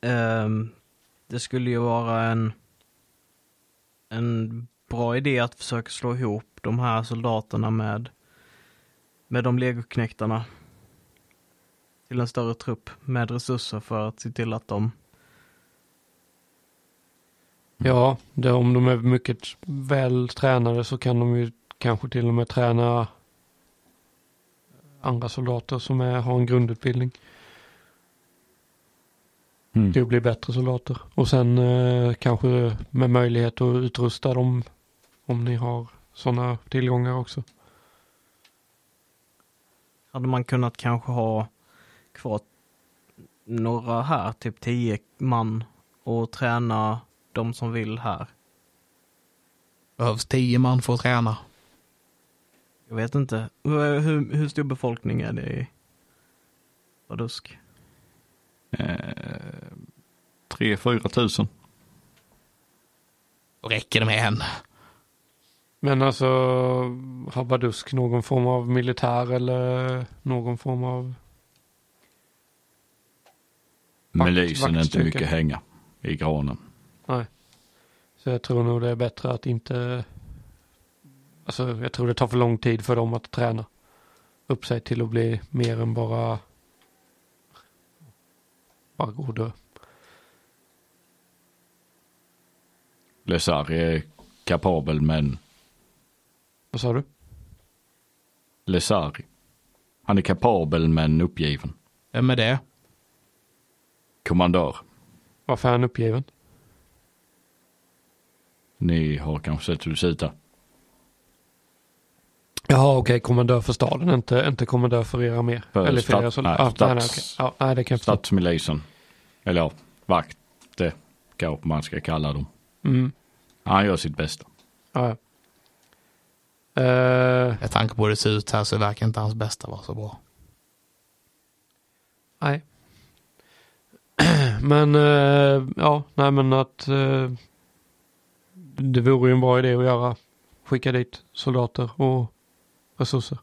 Eh, det skulle ju vara en, en bra idé att försöka slå ihop de här soldaterna med, med de legoknäktarna till en större trupp med resurser för att se till att de ja, det, om de är mycket väl tränade så kan de ju kanske till och med träna andra soldater som är, har en grundutbildning Mm. till att bli bättre soldater. Och sen eh, kanske med möjlighet att utrusta dem om ni har sådana tillgångar också. hade man kunnat kanske ha kvar några här, typ tio man och träna de som vill här. Behövs tio man för att träna. Jag vet inte. Hur, hur, hur stor befolkning är det i Badusk? Eh, tre, fyra tusen. Då räcker det med en. Men alltså har Badusk någon form av militär eller någon form av Men lysen är inte mycket hänga i granen. Så jag tror nog det är bättre att inte... Alltså jag tror det tar för lång tid för dem att träna upp sig till att bli mer än bara... Bara gå och dö. Lesari är kapabel men Vad sa du? Lesari. Han är kapabel men uppgiven. Vem är det? Kommandör. Varför är han uppgiven? Ni har kanske sett hur det ser ut där. Jaha okej, kommandör för staden, inte, inte kommandör för era mer. För Eller för stat- era sol- nej, ja, nej, nej, stats- okej. ja, nej, det kan jag. Eller ja, vakt. Det kanske man ska kalla dem. Mm. Han gör sitt bästa. Ja, ja. Eh, Med tanke på hur det ser ut här så verkar inte hans bästa vara så bra. nej. Men eh, ja, nej men att eh, det vore ju en bra idé att göra. Skicka dit soldater och resurser.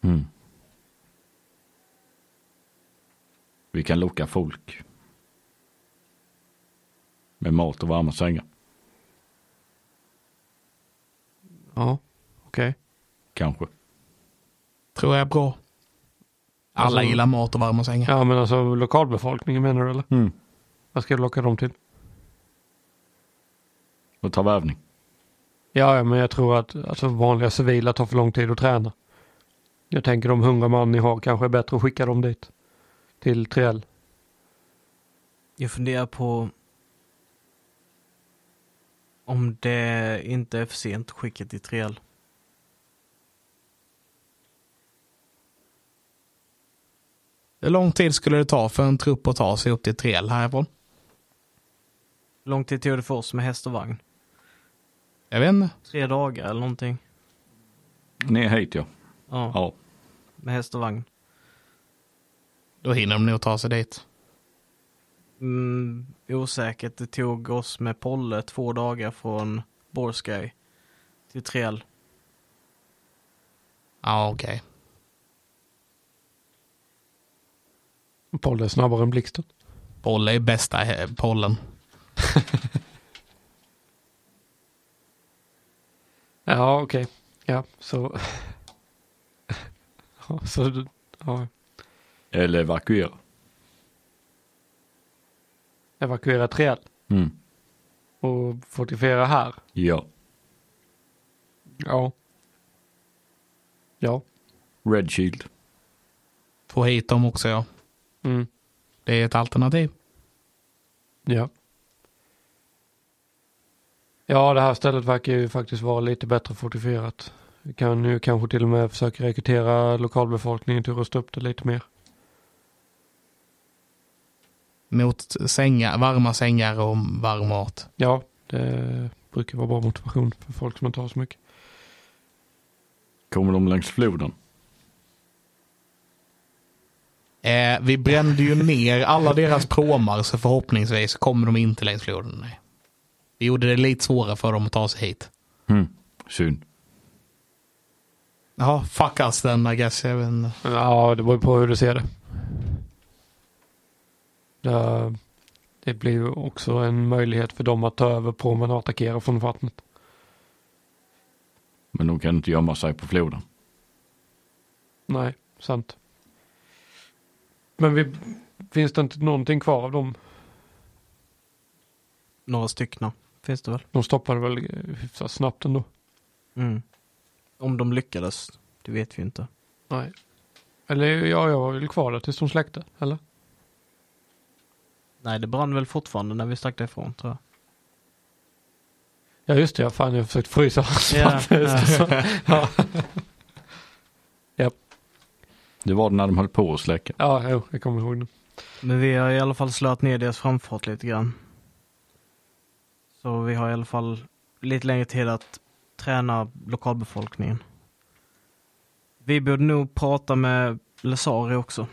Mm. Vi kan locka folk. Med mat och varma sängar. Ja, okej. Kanske. Tror jag är bra. Alla Alltså- gillar mat och varma sängar. Ja men alltså lokalbefolkningen menar du eller? Mm. Vad ska du locka dem till? Och ta värvning. Ja, ja, men jag tror att alltså, vanliga civila tar för lång tid att träna. Jag tänker de hundra man ni har kanske är bättre att skicka dem dit. Till Triell. Jag funderar på om det inte är för sent att skicka till Triel. Hur lång tid skulle det ta för en trupp att ta sig upp till Trel härifrån? Hur lång tid tog det för oss med häst och vagn? Jag vet inte. Tre dagar eller någonting. Ner hit ja. Ja, Ja. med häst och vagn. Då hinner de nog ta sig dit. Mm, osäkert. Det tog oss med Polle två dagar från Borskaj till Triel. Ja, okej. Polle är snabbare än blixten. Polle är bästa pollen. Ja, okej. Ja, så. ja, så. du- Ja. Eller evakuera. Evakuera Triell. Mm. Och fortifiera här. Ja. Ja. Ja. Red Shield. Få hit dem också, ja. Mm. Det är ett alternativ. Ja. Ja, det här stället verkar ju faktiskt vara lite bättre fortifierat. Vi kan ju kanske till och med försöka rekrytera lokalbefolkningen till att rusta upp det lite mer. Mot sängar, varma sängar och varm mat. Ja, det brukar vara bra motivation för folk som inte har så mycket. Kommer de längs floden? Eh, vi brände ju ner alla deras pråmar så förhoppningsvis kommer de inte längs floden. Nej. Vi gjorde det lite svårare för dem att ta sig hit. Mm. Synd. Ja, fuck us then I guess. Jag vet. Ja, det beror på hur du ser det. Det, det blir ju också en möjlighet för dem att ta över på och attackera från vattnet. Men de kan inte gömma sig på floden. Nej, sant. Men vi, finns det inte någonting kvar av dem? Några stycken finns det väl? De stoppade väl hyfsat snabbt ändå. Mm. Om de lyckades, det vet vi inte. Nej. Eller ja, jag var väl kvar där tills de släckte, eller? Nej, det brann väl fortfarande när vi stack därifrån tror jag. Ja just det, ja, fan jag har försökt frysa Ja, ja. ja. Det var det när de höll på att släcka. ja, jo, jag kommer ihåg det. Men vi har i alla fall slöt ner deras framfart lite grann. Så vi har i alla fall lite längre tid att träna lokalbefolkningen. Vi borde nog prata med Lesari också.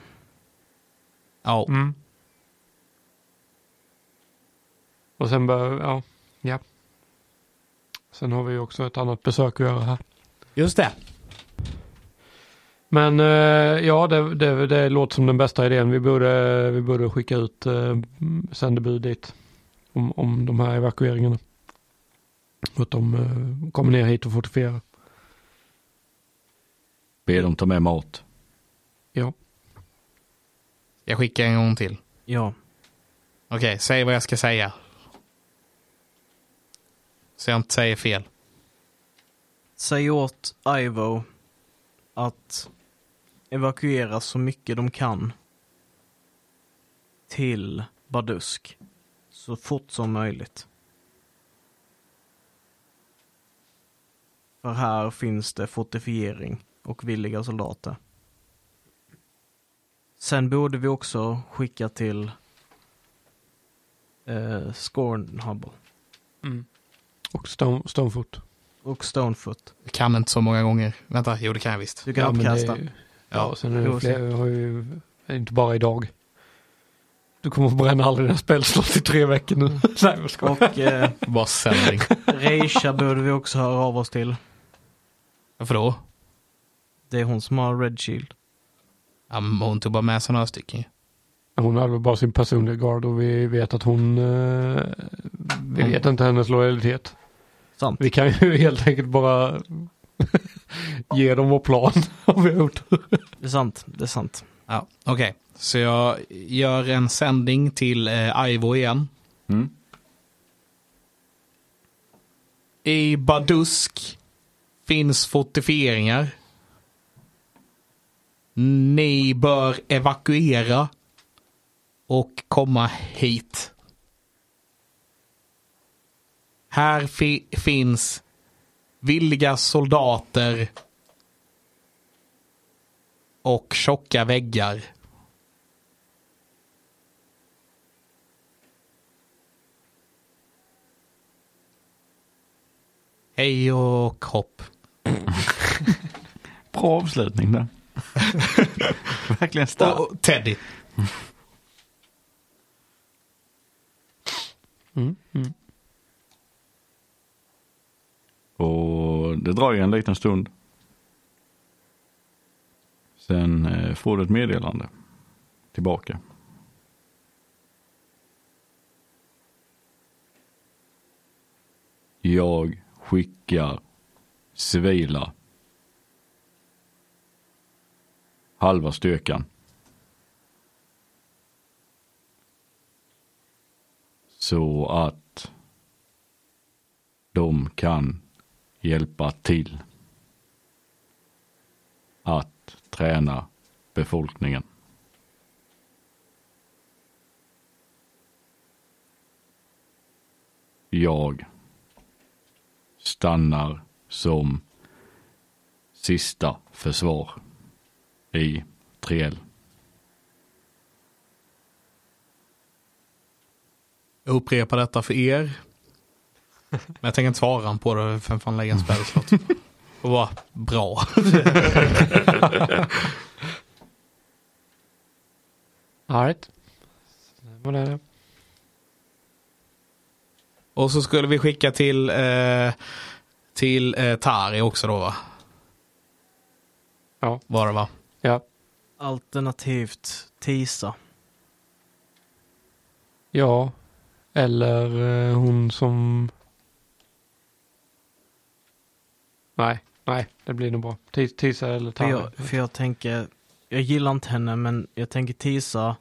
Ja, Mm. Och sen bör, ja, ja. Sen har vi ju också ett annat besök att göra här. just det. Men eh, ja, det, det, det låter som den bästa idén. Vi borde, vi borde skicka ut eh, sändebud dit. Om, om de här evakueringarna. Att de eh, kommer ner hit och fortifierar. Be dem ta med mat. Ja. Jag skickar en gång till. Ja. Okej, säg vad jag ska säga. Så jag inte säger fel. Säg åt Ivo att evakuera så mycket de kan till Badusk så fort som möjligt. För här finns det fortifiering och villiga soldater. Sen borde vi också skicka till eh, Scornhubble Och Stone, Stonefoot. och Stonefoot. Jag kan inte så många gånger. Vänta, jo det kan jag visst. Du kan Ja, uppkasta. är- Ja, sen är det fler, har ju, inte bara idag. Du kommer få bränna alla dina spelslott i tre veckor nu. Nej, jag skojar. Och eh, Bara sändning. Reisha borde vi också höra av oss till. Varför då? Det är hon som har Red Shield. Ja, men hon tog bara med sig några stycken. Hon har väl bara sin personliga guard och vi vet att hon, eh, vi Hon- vet inte hennes lojalitet. Sant. Vi kan ju helt enkelt bara ge dem vår plan om vi har gjort Det är sant. Det är sant. Ja, okej. Så jag gör en sändning till eh, Ivo igen. Mm. I Badusk finns fortifieringar. Ni bör evakuera och komma hit. Här fi- finns villiga soldater och tjocka väggar. Hej och hopp. Bra avslutning där. Verkligen starkt. Och Teddy. Mm, mm. Och det dröjer en liten stund. Sen eh, får du ett meddelande tillbaka. Jag skickar civila halva styrkan. Så att de kan hjälpa till att träna befolkningen. Jag stannar som sista försvar i Triel. Jag upprepar detta för er. Men jag tänker inte svara på det, för fan lägga en spelslott. Och vara bra. Alright. Och så skulle vi skicka till, eh, till eh, Tari också då va? Ja. Var det va? Ja. Alternativt Tisa. Ja. Eller eh, hon som... Nej, nej, det blir nog bra. Tis- Tisa eller För Tara. jag, för jag tänker, jag gillar inte henne men jag tänker Tisa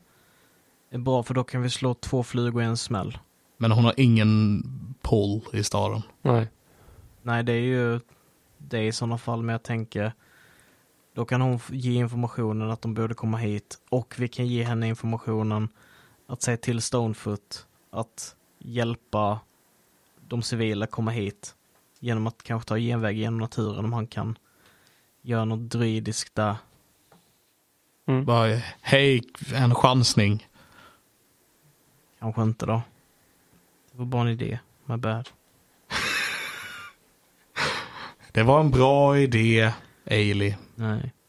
är bra för då kan vi slå två flugor i en smäll. Men hon har ingen pull i staden. Nej. Nej det är ju det i sådana fall men jag tänker då kan hon ge informationen att de borde komma hit och vi kan ge henne informationen att säga till Stonefoot att hjälpa de civila komma hit genom att kanske ta genväg genom naturen om han kan göra något druidiskt där. Mm. Bara, hej, en chansning. Kanske inte då. Det var bara en idé. My bad. Det var en bra idé, Ailey. Nej.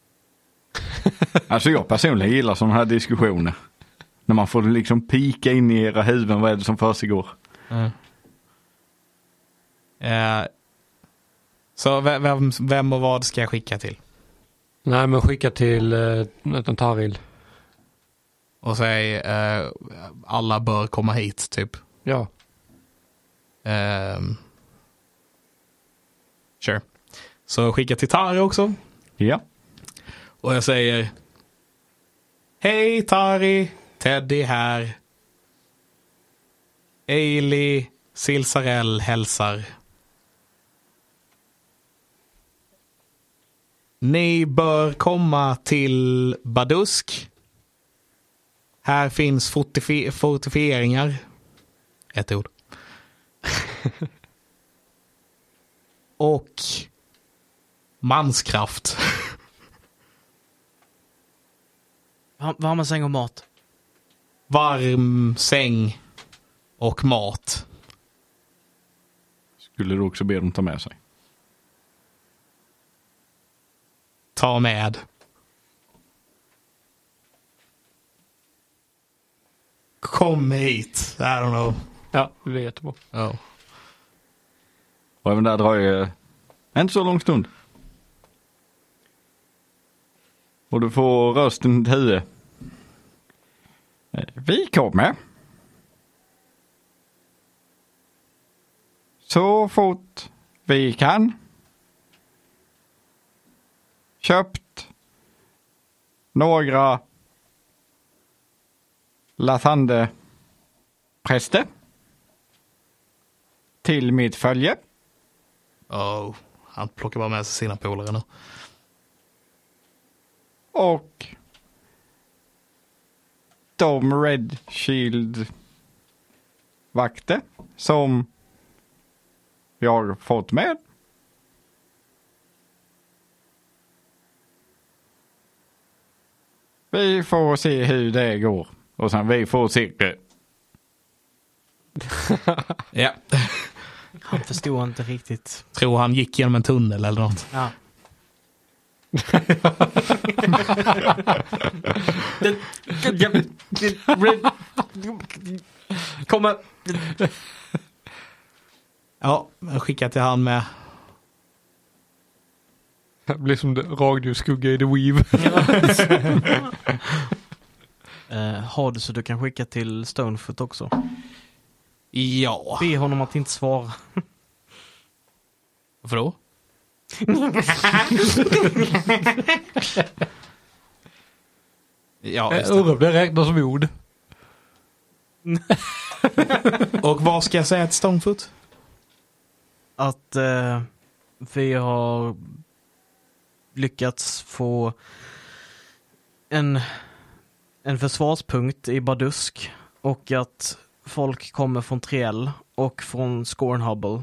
Alltså jag personligen gillar sådana här diskussioner. När man får liksom pika in i era huvuden vad är det som försiggår. Mm. Eh, så vem, vem, och vad ska jag skicka till? Nej, men skicka till eh, Taril. Och säg eh, alla bör komma hit, typ. Ja. Ehm. sure. Så skicka till Tari också. Ja. Och jag säger Hej Tari, Teddy här. Ailey Silsarell hälsar. Ni bör komma till Badusk. Här finns fortifi- fortifieringar. Ett ord. Och manskraft. Va- Varma säng och mat. Varm säng och mat. Skulle du också be dem ta med sig? Ta med. Kom hit. I don't know. Ja, det blir jättebra. Oh. Och även där dröjer inte så lång stund. Och du får rösten till huvud. Eh, Vi kommer. Så fort vi kan. Köpt några Latande präster till mitt följe. Oh. Han plockar bara med sig sina polare nu. Och de Red Shield vakter som jag har fått med. Vi får se hur det går. Och sen vi får se. Ja. Han förstod inte riktigt. Tror han gick genom en tunnel eller något. Ja. Kommer. Ja, jag skickar till han med. Det blir som det- radioskugga i The Weave. Uh, har du så du kan skicka till Stonefoot också. Ja. Be honom att inte svara. Varför då? ja, just det. Urra, det räknas som ord. Och vad ska jag säga till Stonefoot? Att eh, vi har lyckats få en, en försvarspunkt i Badusk och att folk kommer från Triel och från Scornhubble.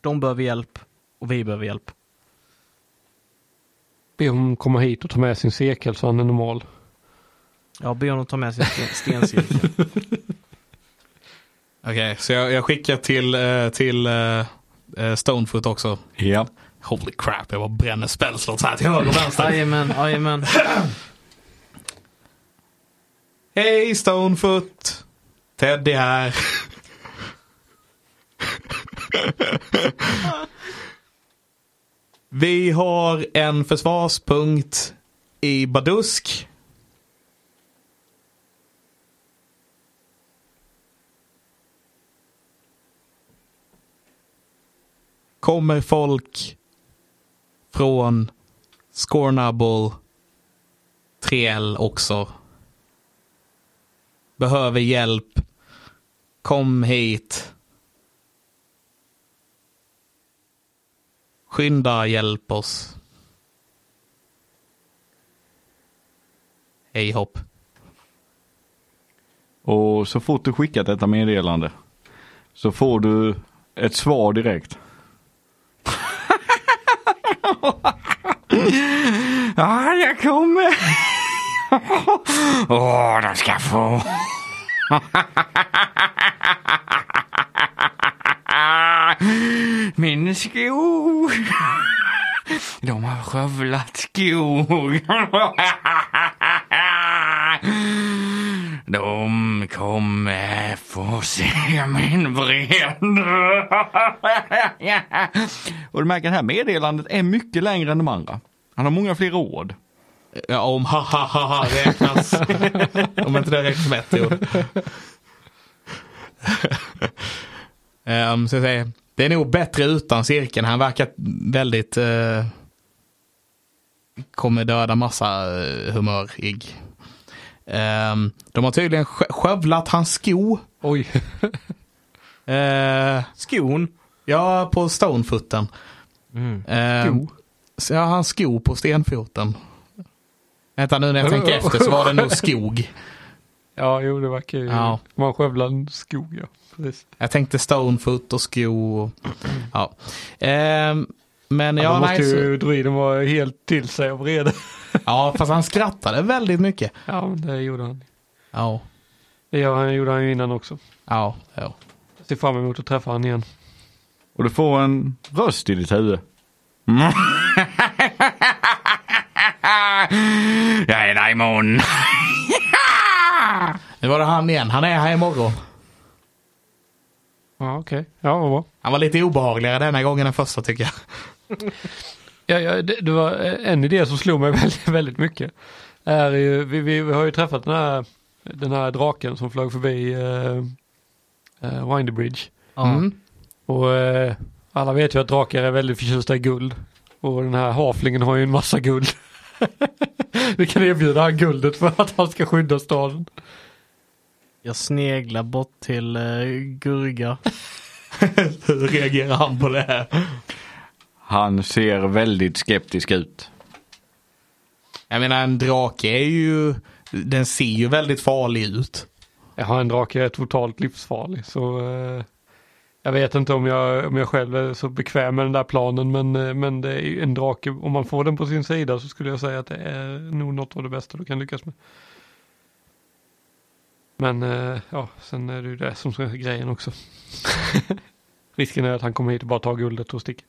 De behöver hjälp och vi behöver hjälp. Be honom komma hit och ta med sin sekel så han är normal. Ja, be honom ta med sin sten- stencirkel. Okej, så jag, jag skickar till, eh, till eh, Stonefoot också. Ja. Holy crap, jag bara bränner spellslots här till höger och vänster. Jajamän, jajamän. Hej Stonefoot! Teddy här. Vi har en försvarspunkt i Badusk. Kommer folk från Scornable, 3L också behöver hjälp. Kom hit. Skynda, hjälp oss. Hej hopp. Och så fort du skickat detta meddelande så får du ett svar direkt ja, jag kommer. Åh, de ska få. Min skog. De har skövlat skog. De kommer få se min vrede. Och du märker att det här meddelandet är mycket längre än de andra. Han har många fler ord. Ja, om ha ha ha ha räknas. om inte det räknas som ett ord. um, så jag säger, det är nog bättre utan cirkeln. Han verkar väldigt... Uh, kommer döda massa uh, humörig. Um, de har tydligen skö- skövlat hans sko. Oj. Uh, Skon. ja, på stonefoten. Mm. Um, så Ja, hans sko på stenfoten. Vänta nu när jag tänker efter så var det nog skog. Ja, jo det verkar ju. Ja. Man skövlar en skog ja. Precis. Jag tänkte stonefoot och sko. och- Ja. Ehm, men Ja, ja, då måste nej, så, ju druiden vara helt till sig av vrede. ja, fast han skrattade väldigt mycket. Ja, det gjorde han. Ja, Det gör han, gjorde han ju innan också. ja, ja. Jag ser fram emot att träffa han igen. Och du får en röst i ditt huvud. Mm. Jag är daimon. Nu var det han igen. Han är här imorgon. Ja, okej. Ja, vad bra. Han var lite obehagligare denna gången än första tycker jag. Ja, ja, det, det var en idé som slog mig väldigt, väldigt mycket. Är ju, vi, vi, vi har ju träffat den här, den här draken som flög förbi uh, uh, Windy Bridge. Mm. Och eh, alla vet ju att drakar är väldigt förtjusta i guld. Och den här haflingen har ju en massa guld. vi kan erbjuda han guldet för att han ska skydda staden. Jag sneglar bort till uh, Gurga. Hur reagerar han på det här? Han ser väldigt skeptisk ut. Jag menar en drake är ju, den ser ju väldigt farlig ut. Har en drake är totalt livsfarlig så eh, jag vet inte om jag, om jag själv är så bekväm med den där planen men, eh, men det är ju en drake, om man får den på sin sida så skulle jag säga att det är nog något av det bästa du kan lyckas med. Men eh, ja, sen är det ju det som är grejen också. Risken är att han kommer hit och bara tar guldet och sticker.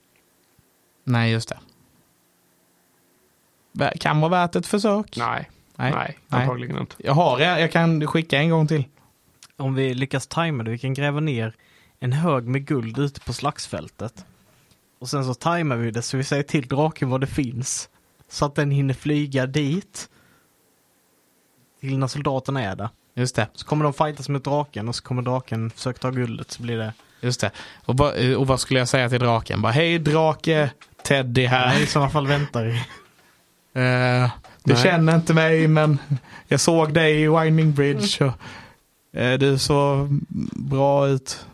Nej, just det. Kan vara värt ett försök. Nej, Nej. nej, Nej. antagligen inte. Jag har det, jag kan skicka en gång till. Om vi lyckas tajma det, vi kan gräva ner en hög med guld ute på slagsfältet. Och sen så tajmar vi det så vi säger till draken var det finns. Så att den hinner flyga dit. Till när soldaterna är där. Just det, Så kommer de fightas mot draken och så kommer draken försöka ta guldet så blir det... just det. Och, och vad skulle jag säga till draken? Bara, hej drake, Teddy här. I sådana fall väntar vi. Eh, du Nej. känner inte mig men jag såg dig i Winding Bridge och eh, du såg bra ut.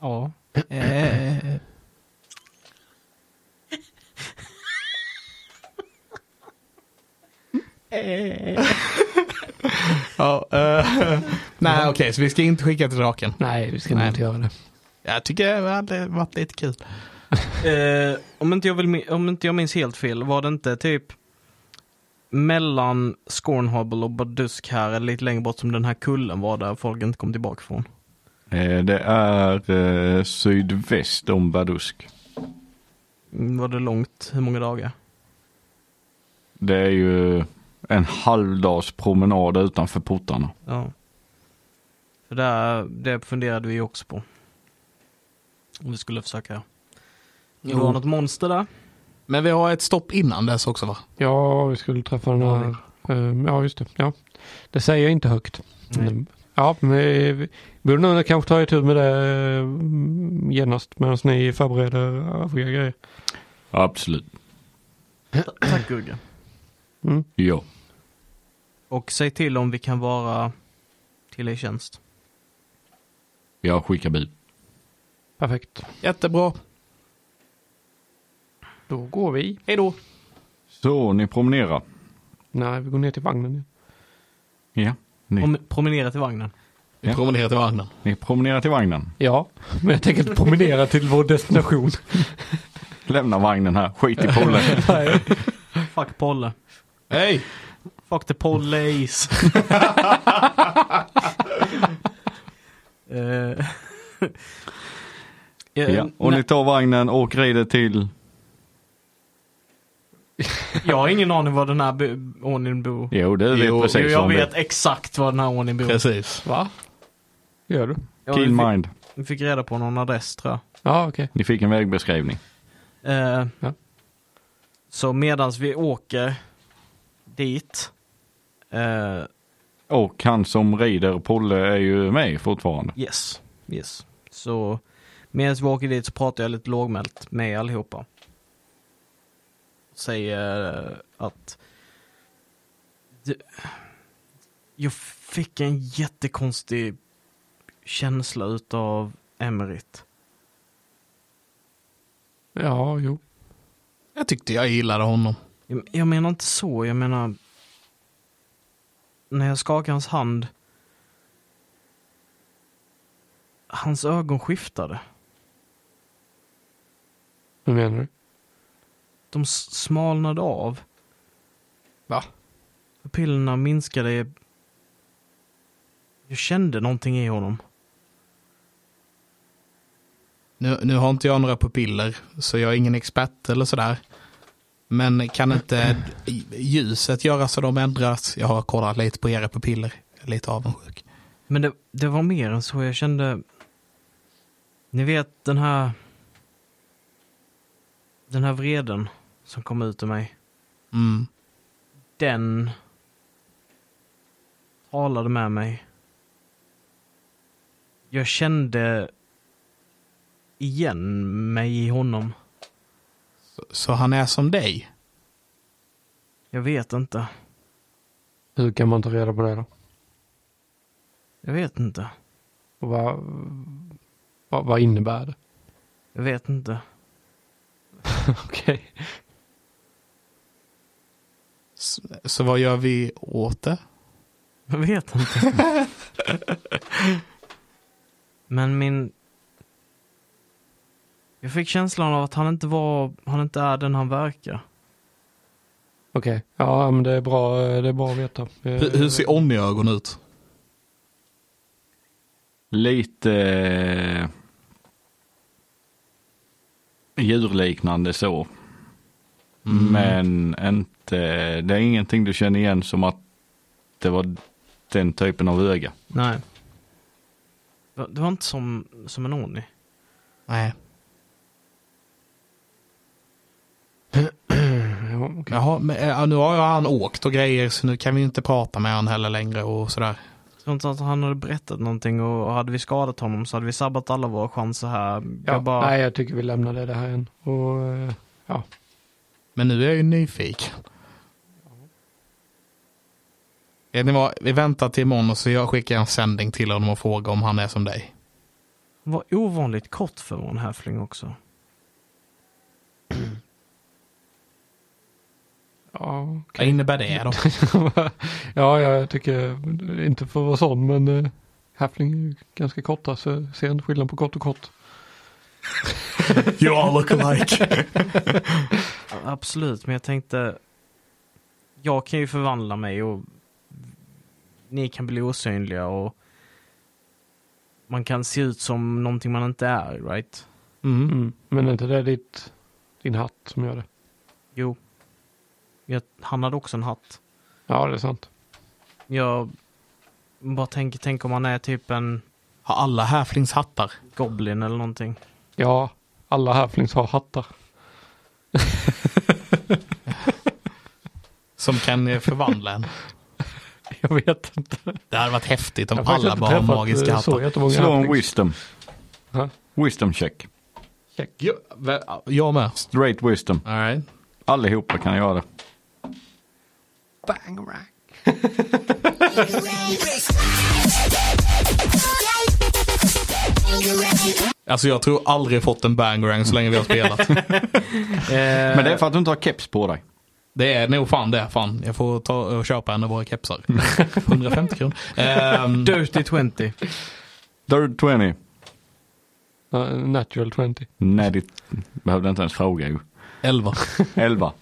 Ja. Eh, ja, eh, nej okej, så vi ska inte skicka till draken. Nej, vi ska Nej. inte göra det. Jag tycker det hade varit lite kul. Eh, om, inte jag vill, om inte jag minns helt fel, var det inte typ mellan Scornhobble och Badusk här, eller lite längre bort som den här kullen var där folk inte kom tillbaka från? Eh, Det är eh, sydväst om Badusk. Mm, Var det långt? Hur många dagar? Det är ju en halvdags promenad utanför portarna. Ja. För där, det funderade vi också på. Om vi skulle försöka. Det var något monster där. Men vi har ett stopp innan dess också va? Ja, vi skulle träffa den här. ja, just det. Ja. Det säger jag inte högt. Nej. Ja, men vi borde nog kanske ta itu med det eh, genast medan ni förbereder övriga grejer. Absolut. Tack Gurge. Mm. Ja. Och säg till om vi kan vara till er tjänst. Jag skickar bil. Perfekt. Jättebra. Då går vi. Hej då. Så ni promenerar. Nej, vi går ner till vagnen. nu. Ja. Ni, Prom- promenera till vagnen. Vi Ja. promenerar till vagnen. ni promenerar till vagnen. Ja, men jag tänker inte promenera till vår destination. Lämna vagnen här. Skit i pollen. Nej. Fuck Polle. Hej! Fuck the police. Eh, Ja. Och ni tar vagnen och rider till... Jag har ingen aning var den här ordningen bor. Jo, du vet Jo, precis Jo, jag vet det. exakt var den här ordningen bor. Precis. Va? Gör du? Ja, Keen vi, fick, mind. vi fick reda på någon adress tror jag. Ja, okej. Ni fick en vägbeskrivning. Eh, Ja. Så medans vi åker dit. eh, Och han som rider Polle är ju med fortfarande. yes, yes. Så medan vi åker dit så pratar jag lite lågmält med allihopa. Säger att jag fick en jättekonstig känsla utav Emerit. Ja, jo. Jag tyckte jag gillade honom. Jag, jag menar inte så, jag menar när jag skakade hans hand hans ögon skiftade. Hur menar du? De smalnade av. Va? Pupillerna minskade. Jag kände någonting i honom. Nu, nu har inte jag några pupiller, så jag är ingen expert eller sådär. Men kan inte ljuset göra så de ändras? Jag har kollat lite på era pupiller. Lite avundsjuk. Men det, det var mer än så. Jag kände... Ni vet den här... Den här vreden som kom ut ur mig. Mm. Den talade med mig. Jag kände igen mig i honom. Så, så han är som dig? Jag vet inte. Hur kan man ta reda på det då? Jag vet inte. Och vad, vad, vad innebär det? Jag vet inte. Okej. Så, så vad gör vi åt det? Jag vet inte. Men min... Jag fick känslan av att han inte var, han inte är den han verkar. Okej. Ja, men det är bra, det är bra att veta. Hur, hur ser Onni-ögon ut? Lite djurliknande så. Mm. Men inte, det är ingenting du känner igen som att det var den typen av öga. Nej. Det var- inte som, som en Oni. Nej. Ja, okej. Jaha, men, nu har ju han åkt och grejer så nu kan vi inte prata med han heller längre och sådär. Tror inte att han hade berättat någonting och hade vi skadat honom så hade vi sabbat alla våra chanser här. Ja, Jag bara... Nej, jag tycker vi lämnar det här än. Och, eh, ja. Men nu är jag ju nyfiken. Vad, vi väntar till imorgon och så jag skickar en sändning till honom och frågar om han är som dig. Var ovanligt kort för en häfling också. Ja, Vad innebär det då? ja, ja, jag tycker inte för att vara sån, men uh, Halfling är ju ganska korta så jag ser inte skillnad på kort och kort. you all look alike. Absolut, men jag tänkte... Jag kan ju förvandla mig och ni kan bli osynliga och man kan se ut som någonting man inte är, right? Mm. Mm. Men är inte det ditt, din hatt som gör det? Jo. Jag, han hade också en hatt. Ja, det är sant. Jag bara tänker, tänk om han är typ en Har alla halflings hattar? goblin eller någonting. Ja, alla Halflings har hattar. Som kan eh, förvandla en. Jag vet inte. Det hade varit häftigt om Jag alla bara har magiska eh, hattar. Slå en wisdom. Ja. Wisdom check. Jag, vä- jag med. Straight wisdom. All right. Allihopa kan göra det. Bang, rang. Alltså jag tror aldrig fått en bangerang så länge vi har spelat. Eh, Men det är för att du inte har keps på dig. Det är nog fan det. Fan. Jag får ta och köpa en av våra kepsar. 150 kronor. Ehm, Dirty 20. Third 20. Ja, natural 20. Nej, det behövde inte ens fråga ju. 11. 11.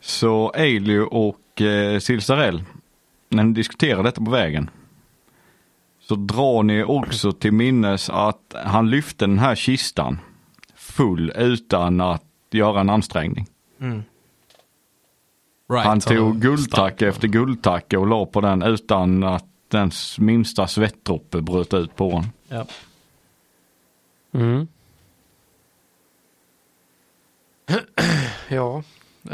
Så Ailey och eh, Silsarell, när ni diskuterar detta på vägen, så drar ni också till minnes att han lyfte den här kistan full utan att göra en ansträngning. Mm. Right, Han tog guldtacke stark. efter guldtacke och la på den utan att den minsta svettdroppe bröt ut på honom. Ja. Mm. ja,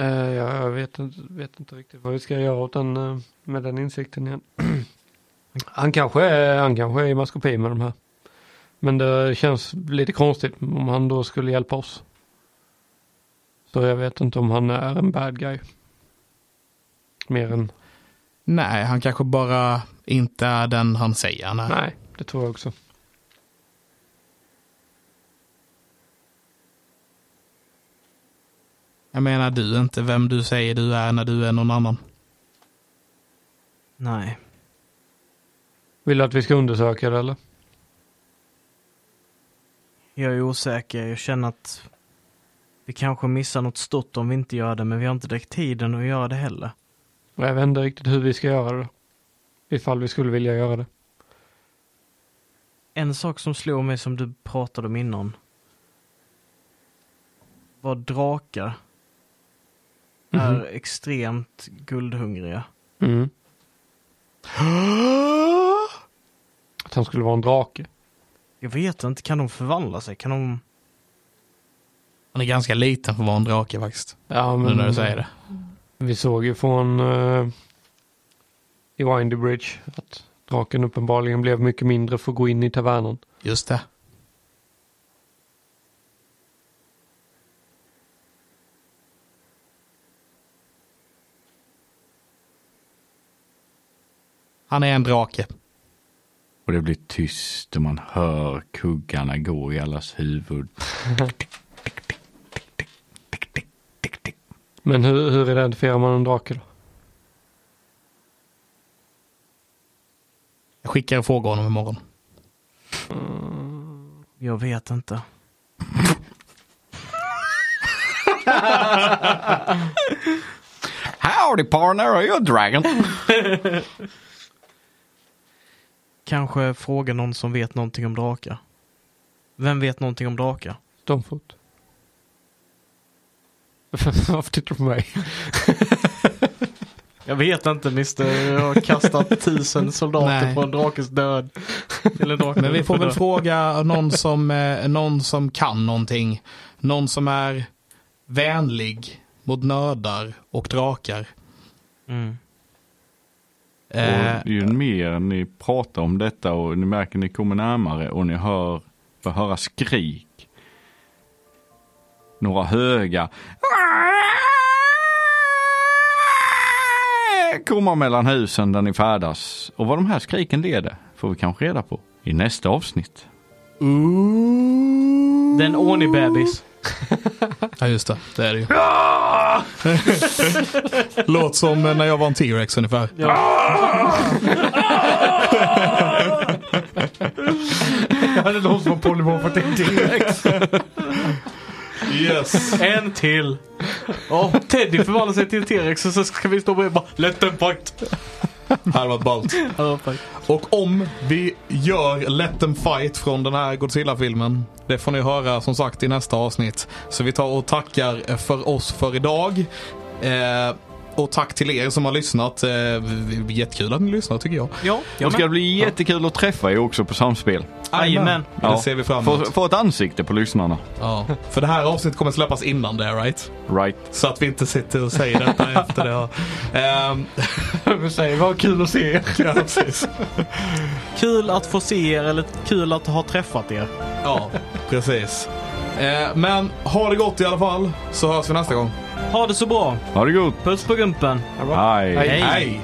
jag vet inte, vet inte riktigt vad vi ska göra åt den, eh, med den insikten igen. han, kanske är, han kanske är i maskopi med de här. Men det känns lite konstigt om han då skulle hjälpa oss. Så jag vet inte om han är en bad guy. Mer än, Nej, han kanske bara inte är den han säger är. nej, det tror jag också. Jag menar, du är inte vem du säger du är när du är någon annan. Nej. Vill du att vi ska undersöka det eller? Jag är osäker. Jag känner att vi kanske missar något stort om vi inte gör det, men vi har inte direkt tiden att göra det heller. Jag vet inte riktigt hur vi ska göra det. Ifall vi skulle vilja göra det. En sak som slår mig som du pratade om innan var drakar är Mhm. extremt guldhungriga. Mm. Att han skulle vara en drake. Jag vet inte, kan de förvandla sig? Kan de... Han är ganska liten för att vara en drake faktiskt. Ja, Nu när du säger det. Vi såg ju från uh, i Windy Bridge att draken uppenbarligen blev mycket mindre för att gå in i tavernan. Just det. Han är en drake. Och det blir tyst och man hör kuggarna gå i allas huvud. Men hur, hur identifierar man en drake då? Jag skickar och frågar honom imorgon. Jag vet inte. Howdy partner, are you a dragon? Kanske fråga någon som vet någonting om drakar. Vem vet någonting om drakar? Stormfot. Varför tittar du på mig? Jag vet inte mister. Jag har kastat tusen soldater Nej. på en drakes död. Men vi får väl fråga någon som, eh, någon som kan någonting. Någon som är vänlig mot nördar och drakar. Mm. Eh, Och ju mer ni pratar om detta och ni märker ni kommer närmare och ni hör, får höra skrik. Några höga kommer mellan husen där ni färdas. Och vad de här skriken leder får vi kanske reda på i nästa avsnitt. Den Oni-bebis. Ja just det, det är det ju. Låt som när jag var en T-Rex ungefär. Ja, det låter som polymorf till T-Rex. Yes. En till. Oh, Teddy förvandlar sig till T-Rex och så ska vi stå bredvid och bara Let them fight. Hade varit ballt. Och om vi gör Let them fight från den här Godzilla-filmen, det får ni höra som sagt i nästa avsnitt. Så vi tar och tackar för oss för idag. Eh, och tack till er som har lyssnat. Eh, jättekul att ni lyssnar tycker jag. Ja, ska det bli jättekul att träffa er också på Samspel. Jajamän. Det ser vi fram emot. Få, få ett ansikte på lyssnarna. Ja. För det här avsnittet kommer släppas innan det, right? Right. Så att vi inte sitter och säger detta efter det. Ehm, Vi säger vad kul att se er. ja, precis. Kul att få se er eller kul att ha träffat er. Ja, precis. Eh, men ha det gott i alla fall, så hörs vi nästa gång. Ha det så bra. Ha det gott. Puss på gumpen. Hej. Hej. Hej.